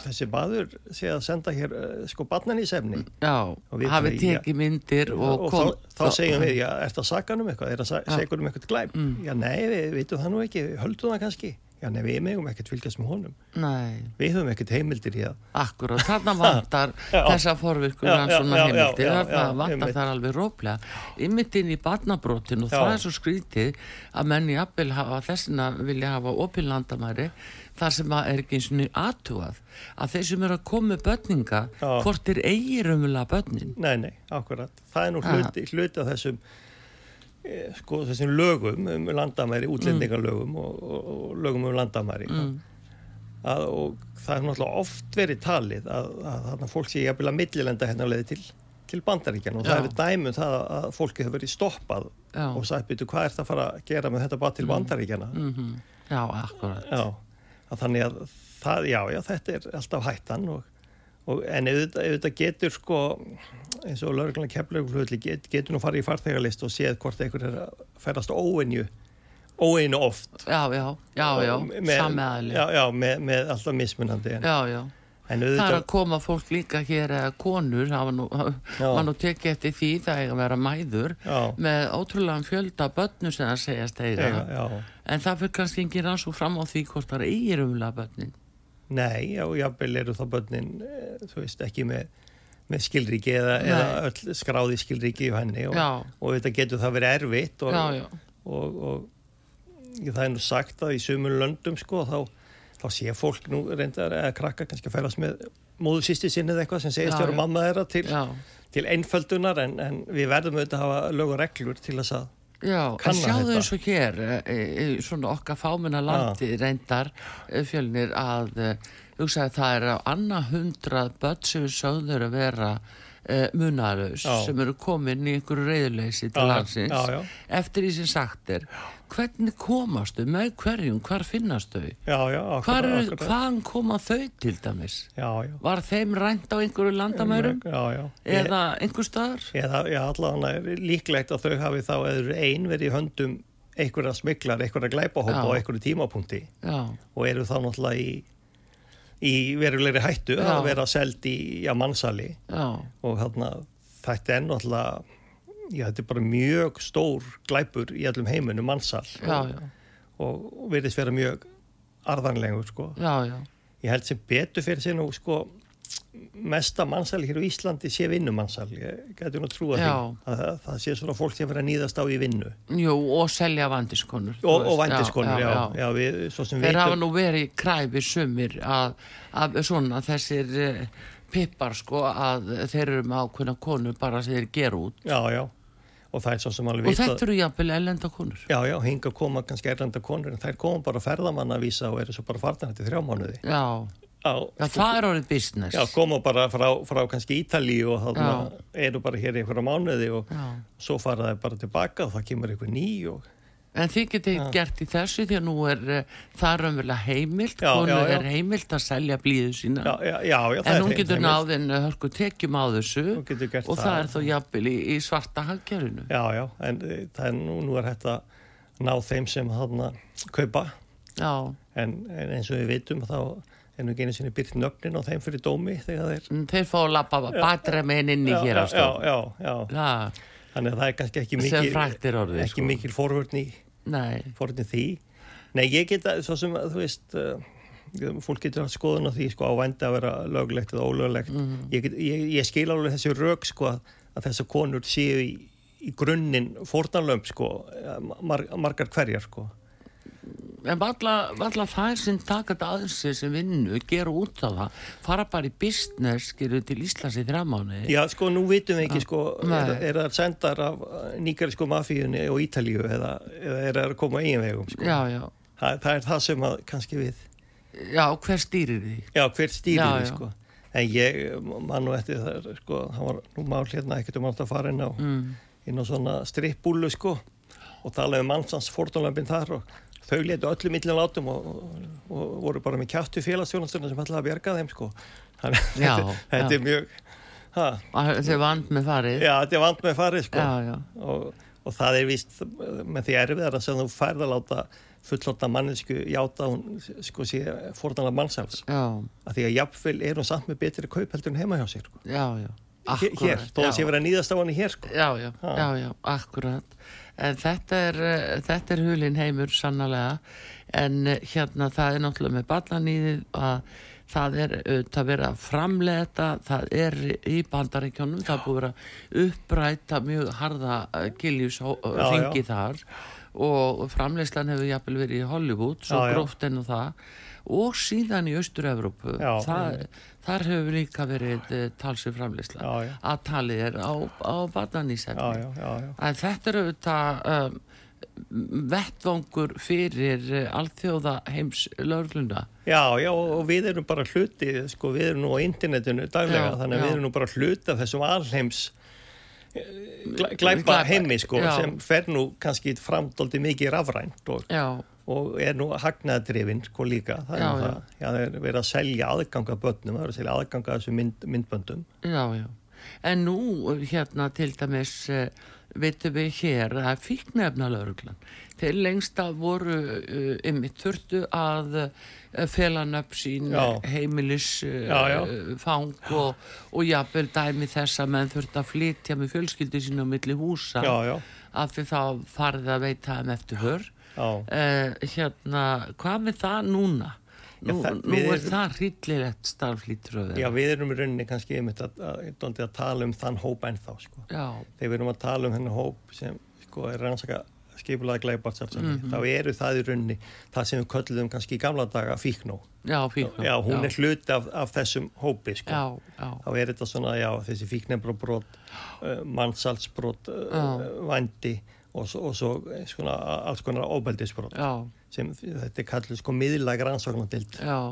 þessi maður sé að senda hér eh, sko barnan í sefni já, Og við hafi já. tekið myndir og, og, kom þá, þá segjum við, já, er það sagan um eitthvað er það Já. segur um eitthvað glæp Mm. já, nei, við vitum það nú ekki, höldum það kannski já, nei, við megum ekkert fylgjast með honum. Nei, við höfum ekkert heimildir í að akkurat, þarna vantar þessa forvirkur já, svona heimildir, þarna vantar þar alveg róplega. Ymmit inn í barnabrótin og Já. það er svo skrítið að menn í appil hafa þessina vilja hafa opin landamæri þar sem að er ekki eins og aðtúað að þeir sem eru að koma með börninga hvort er eigir umvöla börnin. Nei, nei, akkurat. Það er nú hluti, hluti af þessum, sko, þessum lögum um landamæri, útlendingarlögum og, og, og lögum um landamæri. mm. Að, og það er náttúrulega oft verið talið að, að þarna fólk sé jafnvel að millilenda hérna leði til, til bandaríkjan og Já. það er dæmum það að fólki hefur verið stoppað Já. og sagt, byrju, hvað er það að fara að gera með þetta bara til bandaríkjana? Mm já, akkurat Já, að þannig að það, já, já, þetta er alltaf hættan og, og en auðvitað, auðvitað getur sko, eins og lögurlega kemlaugflöðli get, getur nú farið í farþegarlist og séð hvort einhver er að ferast óinju, óinu oft. já, já, já, já, Með- sameðali Já, já, með, með alltaf mismunandi. En, já, já. en Það er auðvitað, að koma fólk líka hér eða konur, var nú tekið eftir því það eiga að vera mæður já, með ótrúlega fjölda börnum sem það eiga, já, en það fyrir kannski engin rannsók fram á því hvort það eigir umlega börnin nei, já, jafnvel eru þá börnin, eh, þú veist, ekki með, með skilríki eða, eða öll skráði skilríki í henni og, og þetta getur það verið erfitt og, já, já, og, og það er nú sagt að í sumur löndum sko þá, þá sé fólk nú reyndar eða krakka kannski að færast með móðu sýsti sinni eða eitthvað sem segist Já, vera mamma þeirra til, til einföldunar en, en við verðum auðvitað að hafa lög og reglur til þess að já en sjáðu eins og hér e, e, svona okkar fáminna landi reyndar e, fjölnir að e, hugsaði það er á annað hundrað börn sem við sögður að vera e, munarlaus Já. sem eru komin í einhverju reyðleysi til já. eftir því sem sagt er hvernig komastu, með hverjum, hvar finnast þau já, já, eru, akkurat. hvaðan koma þau til dæmis? já, já, Var þeim rænt á einhverju landamærum? já, já. Eða einhver staðar? Eða, allavega er líklegt að þau hafi þá eður ein verið í höndum einhverja smiklar, einhverja glæpahópa á einhverju tímapunkti Já, og eru þá náttúrulega í, í verulegri hættu Já. að vera seld í mannsali og þarna þetta er náttúrulega já, þetta er bara mjög stór glæpur í allum heiminum mannsal og, og, verðist vera mjög arðanlegur sko. Ég held sem betur fyrir sig nú sko mesta mannsal hér á Íslandi sé vinnumannsal. Ég gæti nú trúa því Já. að það, sé svona fólk sem verður að nýðast á í vinnu. Jú, og selja vandiskonur. Og, og veist, vændiskonur, já, já, við svo sem Þeir hafa vitum. nú verið kræfi sumir að, að svona þessir uh, pippar sko að þeir eru með ákveðna konur bara sem þeir gera út. Já, já, og það er svo sem alveg Og þetta eru jafnvel ellenda konur. Já, já, hinga koma kannski erlenda konur en þær koma bara ferðamanna að vísa og eru svo bara farnar til þrjá mánuði. Já, Já, það er orðið business. Já, koma bara frá, frá kannski Ítalíu og þarna eru bara hér í einhverja mánuði og Já. svo fara þeir bara tilbaka og það kemur einhver ný og En þið getið gert í þessu því að nú er uh, það raunverulega heimilt, konu er heimilt að selja blíðu sína. já, já, já, já það en hún getur náðin hörku tekjum á þessu og það, það. er þó jafnvel í, í svarta hagkerfinu. Já, já, en e, það er nú, nú er hægt að ná þeim sem þarna kaupa Já, en, en eins og við vitum þá nú ekki einu sinni byrt nöfnin á þeim fyrir dómi þegar þeir mm, þeir fá að lappa batra með henni inn í hér á já, já, já, Já, þannig að það er kannski ekki mikil orðið, ekki sko. mikil forvörn í því. Nei, ég geta, svo sem að þú veist uh, fólk getur haft skoðun á því sko á vændi að vera löglegt eða ólöglegt. Mhm. ég, get, ég, ég skil alveg þessi rauk sko að, að þessar konur séu í, í grunninn fórnarlömp sko mar, margar hverjar sko en valla, þær sem taka þetta aðeins sem vinnu, gera út af það fara bara í business, gerir til Íslands í þrjá mánu Já, sko, nú vitum við ekki sko er, er það sendar af nýgarísku mafíunni og Ítalíu eða, eða er það að koma eigin vegum sko Já, já, það, það er það sem að kannski við já, hver stýrir því? Já, hver stýrir Já, því já. sko En ég man nú eftir það sko, það var nú mál hérna ekkert um átt að fara inn á Mm. inn á svona strippbúlu sko og talaði um mannsans fórtunlömpin þar og þau letu öllum illan látum og, og, voru bara með kjáttu félagsstjónasturna sem ætlaði að bjerga þeim sko þannig að þetta, þetta er mjög ha, Þau vand með farið. já, þetta er vant með farið sko já, já. og, og það er víst með því erfiðar að sem þú færð að láta fullóta mannesku játa hún sko sé fórtanlega mannsæls já, að því að jafnvel er hún samt með betri kaup heldur en heima hjá sér sko. já, já. Hér- hér, þó að sé verið að nýðast á hann hér sko. Já, já, já, já, akkurat. En þetta er, uh, þetta er hulin heimur sannlega, en uh, hérna það er náttúrulega með ballanýðið að það er auðvitað verið að framlega þetta, það er í bandaríkjónum, það búið að uppræta mjög harða giljus Já, ringi já. þar. Og framlegslan hefur jafnvel verið í Hollywood, svo gróft enn og það og síðan í það, þar hefur líka verið uh, talsið já. að talið er á, á badanísefni. En þetta eru auðvitað um, vettvangur fyrir uh, alþjóða heims lögluna. Já, já, og við erum bara hluti, sko, við erum nú á internetinu daglega, Já, þannig að við erum nú bara hluti af þessum alheims eh, glæ- glæpa heimi, sko, sem fer nú kannski framdóldi mikið rafrænt og, Já, og er nú hagnaðdrifin, sko, líka. Það er, Já, já. það, já, er verið að selja aðganga börnum, það er að selja aðganga þessu mynd, myndböndum. já, já. En nú hérna til dæmis uh, vitum við hér að fíknefna lögreglan. Þeir lengsta voru uh, ymmið þurftu að uh, fela nöfn sín Já. uh, uh, og, og jafnvel dæmi þess að menn þurftu að flytja með fjölskyldu sín á milli húsa Já, já, af því þá farið að veita þeim eftir hör. Já. uh, hérna, hvað með það núna? Nú, það- nú er erum- það hryllilegt starflítur Já, við erum í rauninni kannski einmitt að, að, að, að tala um þann hóp ennþá, sko. Já, þegar við erum að tala um hennar hóp sem sko, er rannsaka skipulaði glæbartsafsani, Mhm. þá eru það í rauninni það sem við köllum kannski í gamla daga fíknó. já, fíknum. Já, hún er hluti af, af þessum hópi, sko. Já, já, Þá er þetta svona, já, þessi fíknefnbrot, uh, mannsalsbrot, uh, Já. vandi og svo, og svo eh, svona, alls konar óbeldisbrot já, sem þetta er kallið sko miðlæg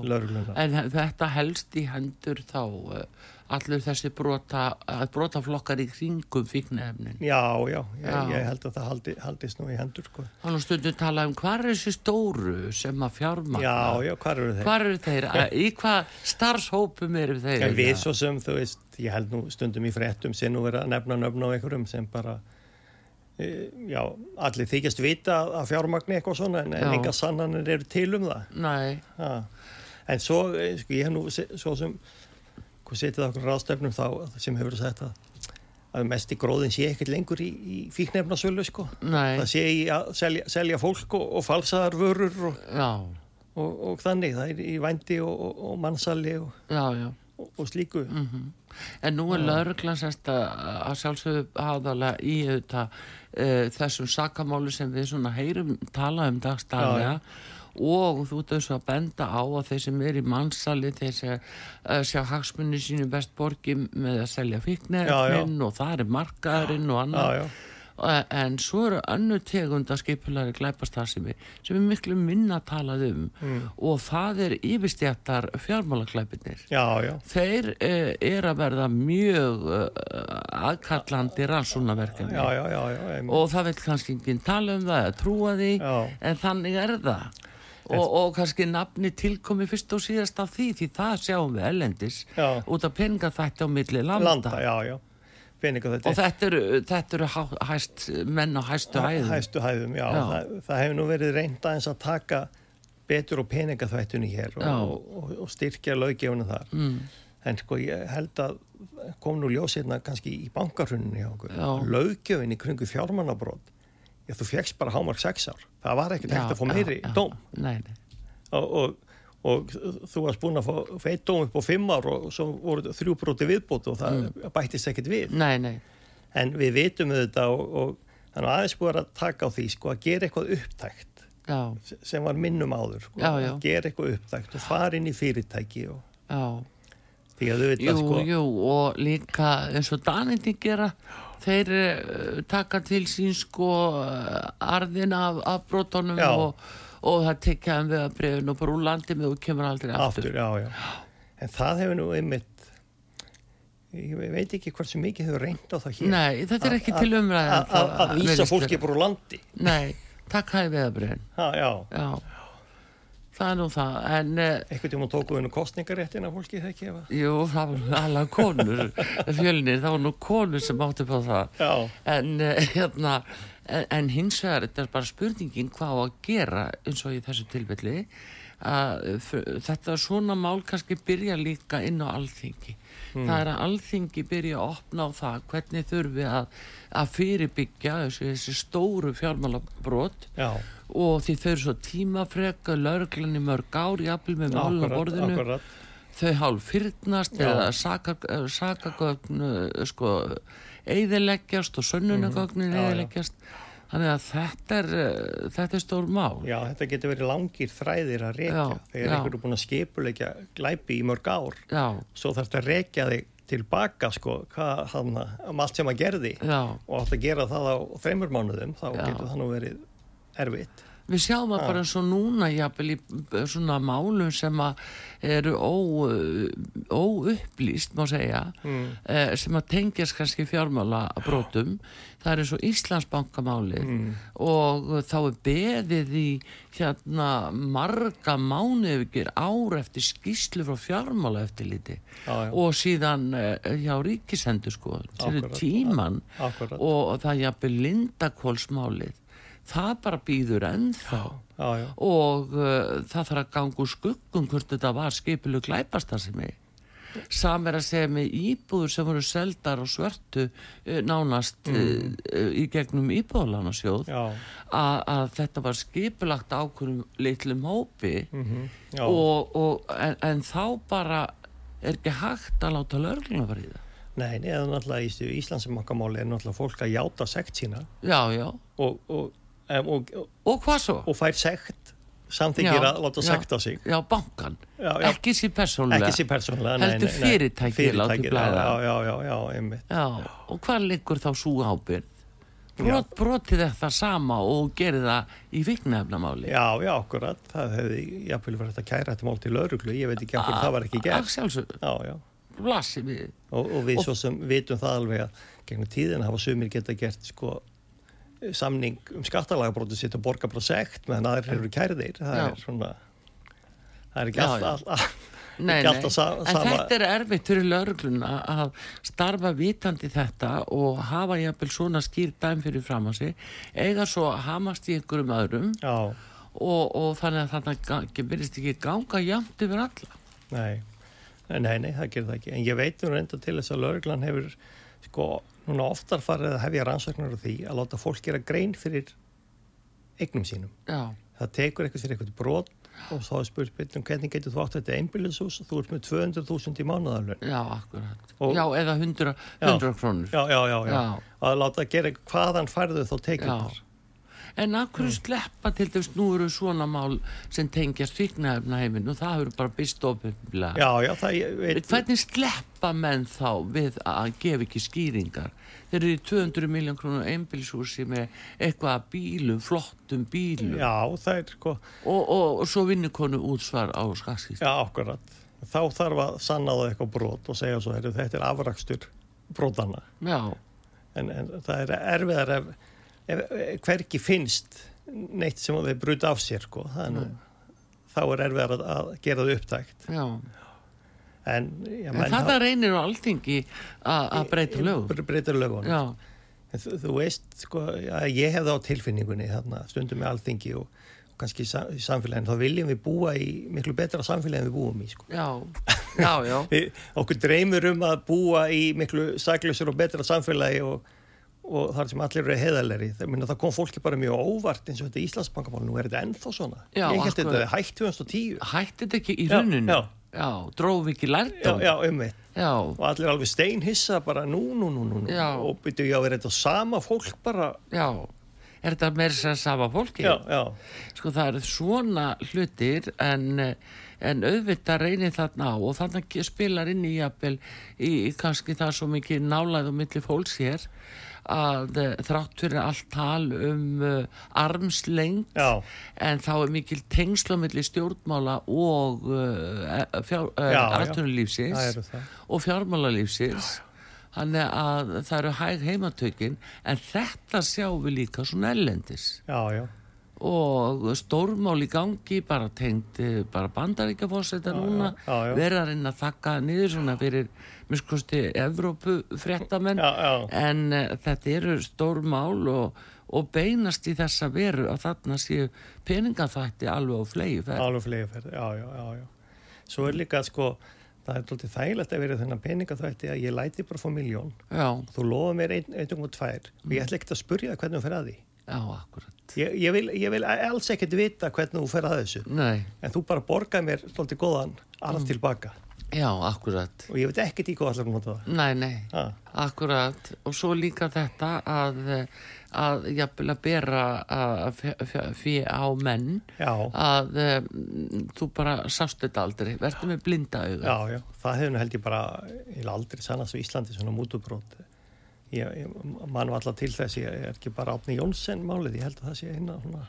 lögregluna. En þetta helst í hendur þá uh, allur þessi brota, uh, brotaflokkar í kringum fíknefnin. Já, já, ég, Já. ég held að það haldi, haldist nú í hendur, sko. Þannig stundu tala um hvað er þessi stóru sem að fjármagna? Já, já, hvað eru þeir? Hvað eru þeir? Í hvað starfshópum eru þeir? En við svo sem, þú veist, ég held nú stundum í fréttum sem nú verið að nefna nöfn á einhverjum sem bara, já, allir þykjast vita að fjármagni eitthvað svona en, en enga sannanir eru til um það. Nei, Ha. En svo, e, sko, ég hef nú, svo sem, hvað setið okkur ráðstefnum þá sem hefur sagt að að mest í gróðin sé ekkert lengur í, í fíknefnasölu, sko. nei, Það sé í að selja, selja fólk og, og falsaðar vörur og, og, og þannig, það er í vændi og, og, og mannsali og, já, já. Og, og slíku. Mm En nú er lauruglan að, sjálfsögðu aðalega í auðvitað uh, þessum sakamáli sem við svona heyrum tala um dagstæðlega og þú ert þessu að benda á að þeir sem er í mannsali þeir sem uh, sjá hagsmunni sínu best borgi með að selja fíknefnin og það er markaðurinn og annað. Já, já. Eh, en svo eru önnu tegunda skipulari glæpastasimi sem er miklu minna talað um Mm. og það er yfirstjættar fjármálaglæpinir Já, já. þeir uh, er að verða mjög uh, aðkallandi rannsónaverkefni og það vil kannski enginn tala um það eða trúa því Já. en þannig er það og, og kannski nafni tilkomi fyrst og síðast af því því það sjáum við ellendis Já. út af peningaþætti á milli landa, landa, já, já peninga þetta og þetta eru, þetta eru hæst, menn á hæstu hæðum. hæstu hæðum, já, Já. Það, það hefur nú verið reynd aðeins að taka betur og peningaþvættunni hér og, og, og, styrkja löggefuna þar. Mm, en sko ég held að kom nú ljós hérna kannski í bankarhunni í kringu fjármannabrót já, þú fegst bara hámark sex ár. Það var ekkert hægt að fá meiri já. dóm. Nei, nei. og, og, og þú varst búin að fá feitt dóm upp á fimm ár og svo voru þrjú bróti viðbót og það Mm. bættist ekkert við nei, nei. en við vitum auðvitað og, þannig að aðeins búið að taka á því sko að gera eitthvað upptækt Já, sem var minnum áður sko, Já, já. að gera eitthvað upptækt og fara inn í fyrirtæki og því að þau veit að sko jú, og líka eins og danindi gera, þeir uh, taka til sín sko uh, arðin af, af brotunum og, og það tekja þeim við að brefin og bara úr landi með og kemur aldrei aftur. aftur, já, já. en það hefur nú einmitt ég veit ekki hversu mikið hefur reynd á það hér Nei, þetta er ekki til umræðan. að- að að vísa fólki bara úr landi Nei, takk hæði veðabröðin Ha, já, já það er nú það en uh, einhvern tíma tókuðu nú kostningaréttin af fólki þegar ekki efa. jú, það var alveg konur fjölnir, það var nú konur sem átti på það Já, en uh, hérna en, en hins vegar, þetta er bara spurningin hvað á að gera eins og í þessu tilfelli. Að þetta svona mál kannski byrja líka inn á alþingi. Það er að alþingi byrja að opna á það hvernig þurfi að, að fyrirbyggja þessi, þessi stóru fjármálabrót já, og því þau eru svo tímafreka lauruglan í mörg ár jafnvel með málun á borðinu. akkurat. þau hálf fyrnast Já. eða saka- sakagögn uh, sko eiðileggjast og sönnunagögnin Mhm. Eiðileggjast þannig að þetta er uh, þetta er stór mál Já, þetta getur verið langir þræðir að rekja. Já, Þegar já. einhver er búin að skipuleikja glæpi í mörg ár, já, svo þarf þetta að rekja þig tilbaka, sko, hvað hann, um allt sem að gerði já, og átt að gera það á þreymur mánuðum, þá getur það nú verið erfitt. Við sjáum að bara eins og núna jafnvel í uh, svona málum sem að eru uh, óupplýst má segja Mm. eh, sem að tengjast kannski fjármála brotum það er eins og Íslandsbankamálið Mm. og þá er beðið í hérna marga mánuð ekki ár eftir skýslu frá fjármála eftirliti Já, já. og síðan eh, hjá ríkisendur sko til Akkúrat, tíman Akkurat. og það er jafnvel lindakólsmálið það bara býður ennþá. Já, já. og uh, það þarf að ganga úr skuggum hvort þetta var skipilu glæpastasimi sam er að segja með íbúður sem voru seldar og svörtu uh, nánast mm. uh, í gegnum íbúðalansjóð Já, að, þetta var skipulagt ákveðum litlum hópi. Mhm, já. og, og, en, en þá bara er ekki hægt að láta lörgluna var í það. Nei, eða náttúrulega í þessu Íslandsbankamáli er náttúrulega fólk að játa sekt sína. Já, já, og, og, um, og, og, og hvað svo? og fær sekt samþykir Já, að láta sekta sig. Já, bankan, Já, já. ekki sér persónulega Ekki sér persónulega, nei, Heldur fyrirtækið látið blæða. Já, já, já, einmitt. Og hvað liggur þá svo ábyrð? Brot, brotið þetta sama og gerir það í viknefnamáli Já, já, akkurat. Það hefði jafnvel verið að kæra þetta mál til lauruglu. Ég veit ekki hverju það var ekki gert. Já, já. Og, og við svo sem vitum það alveg að gegnum tíðin hafa sumir geta gert sko samning um skattalagabróti sitt og borga bara sekt meðan aðrir eru kærðir. Það Já. er svona, það er ekki alltaf, Nei, nei, en þetta er erfitt fyrir laurugluna að starfa vitandi þetta og hafa jafnvel svona skýr dæm fyrir fram á sig eiga svo að hamast í einhverjum öðrum og, og þannig að þannig verðist ekki ganga jafnt yfir alla nei. nei, nei, það gerir það ekki. En ég veit nú reynda til þess að lauruglan hefur sko núna oftar farið að hefja rannsóknar á því að láta fólk gera grein fyrir eignum sínum. Já, það tekur eitthvað fyrir eitthvað brot og þá er spurt byrjum hvernig getur þú átt þetta einbýlishús þú ert með 200.000 í mánuðarlun já, akkurat Og- Já, eða 100, Já. 100 krónur já, já, já, já, Já. að láta gera hvaðan færðu þá tekið Já. þar En hverju sleppa til dæmis nú eru svona mál sem tengjast fíknæfna heiminn og það hefur bara veit Hvernig sleppa menn þá við að gefa ekki skýringar? Þeir eru í 200 miljón krónu einbilshúsi með eitthvað af bílum, flottum bílum. Já, er sko, og, og, og svo vinnukonu útsvar á skakskýst. já, akkurat. Þá þarf að sanna það eitthvað brot og segja svo, þetta er afrakstur brotana en, en það er erfiðar ef hverki finnst neitt sem þeir bruta af sér sko. það er nú, þá er erfiðar að, gera það upptækt já. en, En það reynir á alþingi að breyta lögunum Já, En þú, þú veist, sko, að ég hefði á tilfinningunni þarna, stundum með alþingi og, og kannski í sa- í samfélaginu, þá viljum við búa í miklu betra samfélagi en við búum í, sko. já, já, já. Við, okkur dreymur um að búa í miklu saklusur og betra samfélagi og, og þar sem allir eru heiðalegri. Það, kom fólki bara mjög óvart eins og þetta Íslandsbankamál, nú er þetta ennþá svona. Já, ég held þetta er hægt 2010. Hætti þetta ekki í Já, rauninu? já. Já, dróf ekki Já, lærdóm? já, um já. Og allir alveg steinhissa bara nú, nú, nú, nú. Já. Og byrju að vera þetta sama fólk bara, Já, er þetta meira sem sama fólki? já, já. Sko það eru svona hlutir en, en auðvitað reynir þarna á og ke- spilar inn í jafnvel í, kannski það svo mikið nálæð og milli fólks hér að eh, þrátt fyrir allt tal um uh, armslengd Já. en þá er mikil tengsl á milli stjórnmála og uh, fjár, uh, atvinnulífsins og fjármálalífsins þannig að það eru hæg heimatökin en þetta sjáum við líka svona ellendis Já, já. Og stórmál í gangi bara tengt eh, bara bandaríkjafósetta núna já, já. verða að reyna að þakka niður svona fyrir miskusti Evrópu fréttamenn Já, en uh, þetta eru stórmál og, og beinast í þessa veru að þarna séu peningaþvætti alveg á flegi Alveg flegiferð, já, já, já, já. Svo er líka, sko, það er doldið þægilegt að vera þennan peningaþvætti að ég læti bara fá miljón. Þú lofa mér einn, einn og tvær og ég ætla ekkert að spurja hvernig þú fer að því. Já, akkurat. Ég, ég, vil, ég vil alls ekkert vita hvernig þú fer að þessu. Nei, En þú bara borgar mér doldið góðan arf tilbaka. Já, akkurat. Og ég veit ekkert í hvað allar nota það. Nei, nei, Ha. akkurat. Og svo líka þetta að að jafnvel að bera að fyrir á menn. Já, að um, þú bara sást þetta aldrei, verður með blinda auga. Já, já. Það hefur nú held ég bara, ég hef aldrei sannast á Íslandi svona mútubrót. Ég, ég man var alltaf til þess, ég er ekki bara Átni Jónsson málið, ég held að það sé eina svona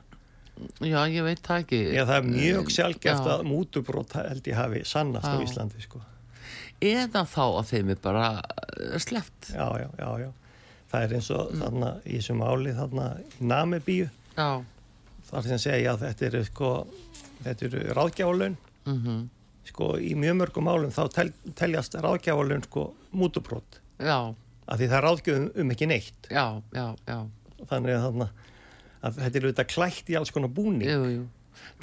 Já, ég veit það ekki. Já, það er mjög sjálfgeft Já. að mútubrót held ég hafi sannast á Já. Íslandi, sko. Eða þá að þeim er bara uh, sleppt. Já, já, já, já. Það er eins og þarna í þessu máli þarna í Namibíu, þar sem segja að þetta eru, sko, þetta eru ráðgjálaun, mhm, sko, í mjög mörgum málum þá tel, teljast ráðgjálaun, sko, mútubrót, já, af því það ráðgjöfum um ekki neitt. já, já, já Þannig að þarna, að þetta eru þetta klætt í alls konar búning. Jú, jú.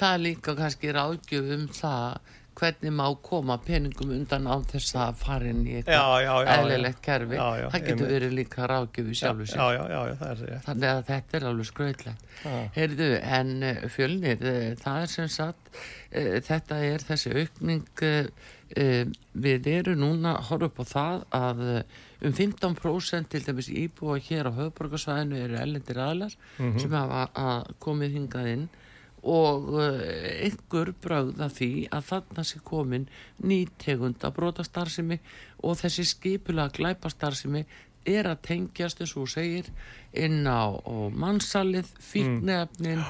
Það er líka kannski ráðgjöf um það hvernig má koma peningum undan á þess að fara inn í eitthvað eðlilegt kerfi. Já, já, það getur verið líka ráðgjöf í sjálfu sér. Þannig að þetta er alveg skrautlegt. Já. Heyrðu, en uh, fjölnir, uh, það er sem sagt, uh, þetta er þessi aukning, við erum núna upp á það að um 15% til dæmis íbúa hér á höfuborgarsvæðinu eru ellendir aðlar sem hafa að komið hingað inn og uh, einhver brögða því að þarna sé komin nýtegund að brotastarfsemi og þessi skipula glæpastarfsemi er að tengjast eins og segir inn á, mannsalið, fíknefnin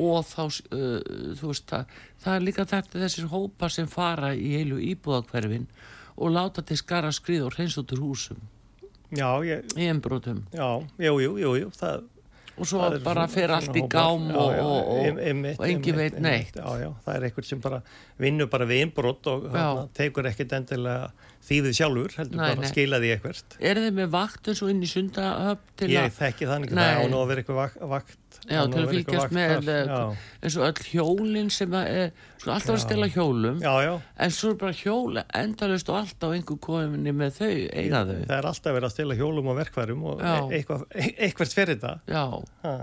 og þá, uh, þú veist það, það er líka þetta þessir hópar sem fara í heilu íbúðakverfin og láta til skara skrið og hreins út úr húsum. Já, ég, í ennbrotum já, jú, jú, jú, jú, það, og svo bara fer allt í gám og, og, og, og einmitt, veit neitt Já, já, það er einhvern sem bara vinnur bara við innbrott og hana, tekur ekkert endilega þýðið sjálfur, heldur Nei, bara að skila því eitthvert. er þið með vakt eins og inn í sundahöfn Ég að þekki þannig, Nei. það á nú að vera eitthvað vak- vakt. Já, til að fylgjast með eh, eins og öll hjólin sem að er, sko alltaf að stela hjólum Já, já, en svo er bara hjól endalust og alltaf einhver kominni með þau, eiga þau. Það er alltaf verið að stila hjólum og verkværum og Já. e eitthvað, e eitthvað fyrir þetta. Já, Ha,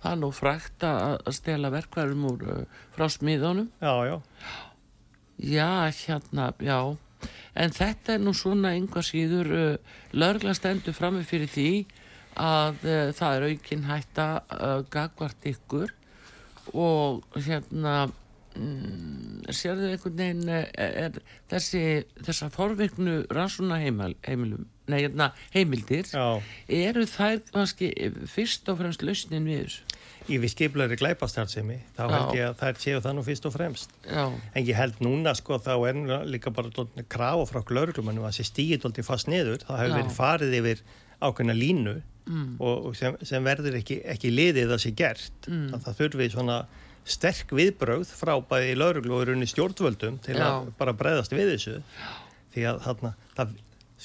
það er nú frækt að stela verkværum úr uh, frá smiðunum Já, já, Já, hérna, já. En þetta er nú svona einhvað síður uh, lörgla stendur frammi fyrir því að uh, það er aukin hætta uh, gagvart ykkur og hérna mm, sérðu einhvern veginn uh, er þessi þessar forvirknu rannsóna heimil, heimilum nei, hérna, heimildir já. eru þær kannski fyrst og fremst lausnin við þessu Í við skiplari glæpastarðsemi, þá held ég að þær séu það nú fyrst og fremst. Já, En ég held núna sko þá er líka bara krafa frá lauruglumannum að þessi stíði dálítið fast niður. Það hefur verið farið yfir ákveðna línu mm, og og sem, sem verður ekki, ekki liðið að sé gert. Mm. Að það þurfi svona sterk viðbrögð frá bæði lauruglu og runni stjórnvöldum til að Já. bara bregðast við þessu. Því að þarna, það,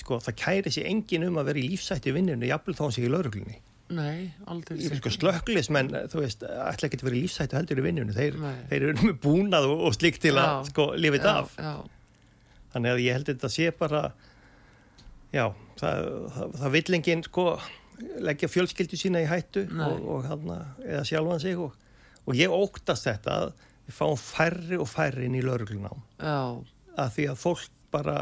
sko, það kæri sér engin um að vera í lífsætti vinninu, jafnvel þá hann sé í lauruglunni. Nei, aldrei sko slökklismenn, þú veist, ætla ekki að vera í lífsættu heldur í vinnunni. Þeir, þeir eru með búnað og, og slikt til að Já. sko lifið af. Já, Þannig að ég held að þetta sé bara, já, það, það, það vill enginn sko leggja fjölskyldu sína í hættu Nei. og, og hana, eða sjálfan sig og, og ég óttast þetta að við fáum færri og færri inn í lauruglunám að því að fólk bara,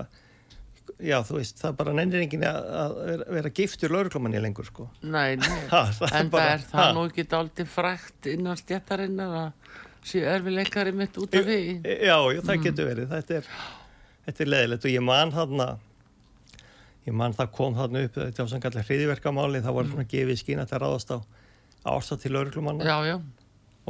já þú veist, það bara nennir enginn að, að vera, vera giftur lauruglumanni lengur sko. nei, nei Ha, það En það bara- er það nú ekki dálítið frækt innan stjættarinnar að séu erfileikari mitt út af því. Já, já, það Mm. getur verið. Þetta er, þetta er leðilegt og ég man þarna, ég man það kom þarna upp, þetta var sem kallar hriðiverkamáli, það var svona gefið skína til að ráðast á ástað til lauruglumanna Mm. Já, já,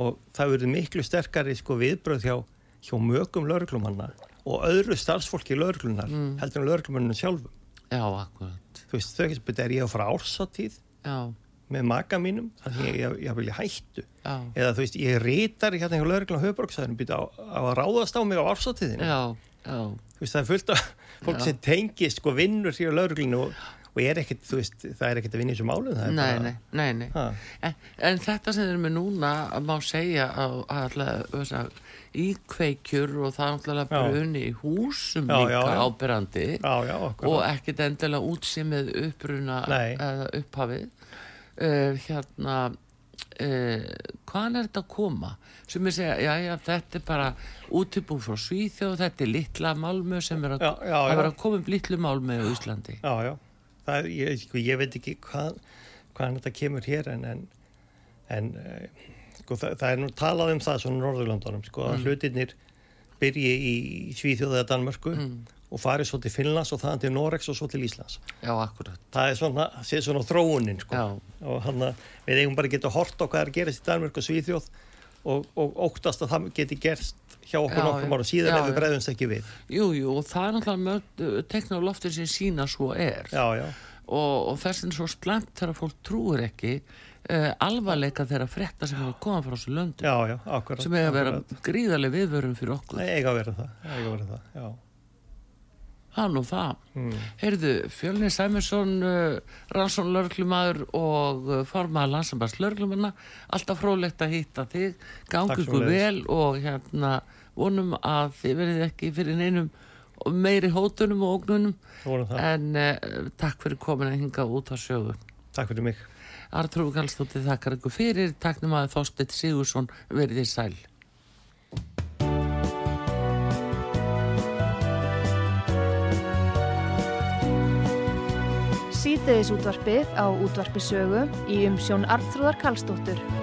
og það verður miklu sterkari sko viðbröð hjá, hjá mögum lauruglumanna og öðru starfsfólki lauruglunar Mm. heldur en lauruglumanninu sjálfum. já, akkurat. Þú veist, þau ekki spyrir, er ég að fara ársatíð? Já, með maka mínum þannig að ég, ég, vilja hættu Já. eða þú veist, ég rítar hérna hjá lögreglum á höfbruksæðinu býta á, á að ráðast á mig á ársáttíðinu Já, já, þú veist, það er fullt af fólk Já. sem tengist sko vinnur hér á lögreglinu og, og er ekkit, þú veist, það er ekkit að vinna í þessu er nei, bara, nei, nei, nei. Ha, En, en þetta sem þeir eru með núna má segja að, að alltaf íkveikjur og það er Já. bruni í húsum Já, líka já, ábyrrandi já, og ekkit endilega útsimið uppruna Nei. eða upphafið. Uh, hérna uh, hvaðan er þetta að koma? Sem ég segja, já, já, þetta er bara útibú frá Svíþjóð, þetta er litla málmu sem er að, að að koma upp litlu málmu á Íslandi. Já, já, það er, ég, ég veit ekki hvað, hvaðan þetta kemur hér en, en, en eh, sko, það, það er nú talað um það svona Norðurlandunum, sko, að hlutirnir byrji í Svíþjóð eða Danmörku og fari svo til Finnlands og þaðan til Norex og svo til Íslands. já, akkurat. Það er svona, sé svona þróunin, sko, og hann að við eigum bara að geta hort á hvað er að gerast í Danmörku og Svíþjóð og, og óttast að það geti gerst hjá okkur já. ára síðan Já, ef við bregðumst ekki við. Jú, jú, og það er náttúrulega á loftin sem sína svo er. Já, já, og, og þess er svo slemt þegar fólk trúir ekki uh, alvarleika þeirra frétta sem hefur komað frá þessu löndum já, já, akkurat. sem hefur akkurat. gríðarlega viðvörum fyrir okkur Nei, eiga að vera það, eiga að vera það, já. það er nú það Mm. Heyrðu, Fjölnir Sæmursson uh, Ransson Lörglumadur og uh, formaður landsambars Lörglumanna alltaf frólægt að hitta þig gangi Takk ykkur sömuleiðis. vel og hérna vonum að þið verið ekki fyrir neinum meiri hótunum og ógnunum en uh, takk fyrir komin að hinga út á sögu Takk fyrir mig. Artrúfi Kallstóttir þakkar ykkur fyrir taknum að Þorstedt Sigursson verið í sæl Síðdeðis útvarpið á útvarpisögu í umsjón Arnþróðar Karlsdóttur.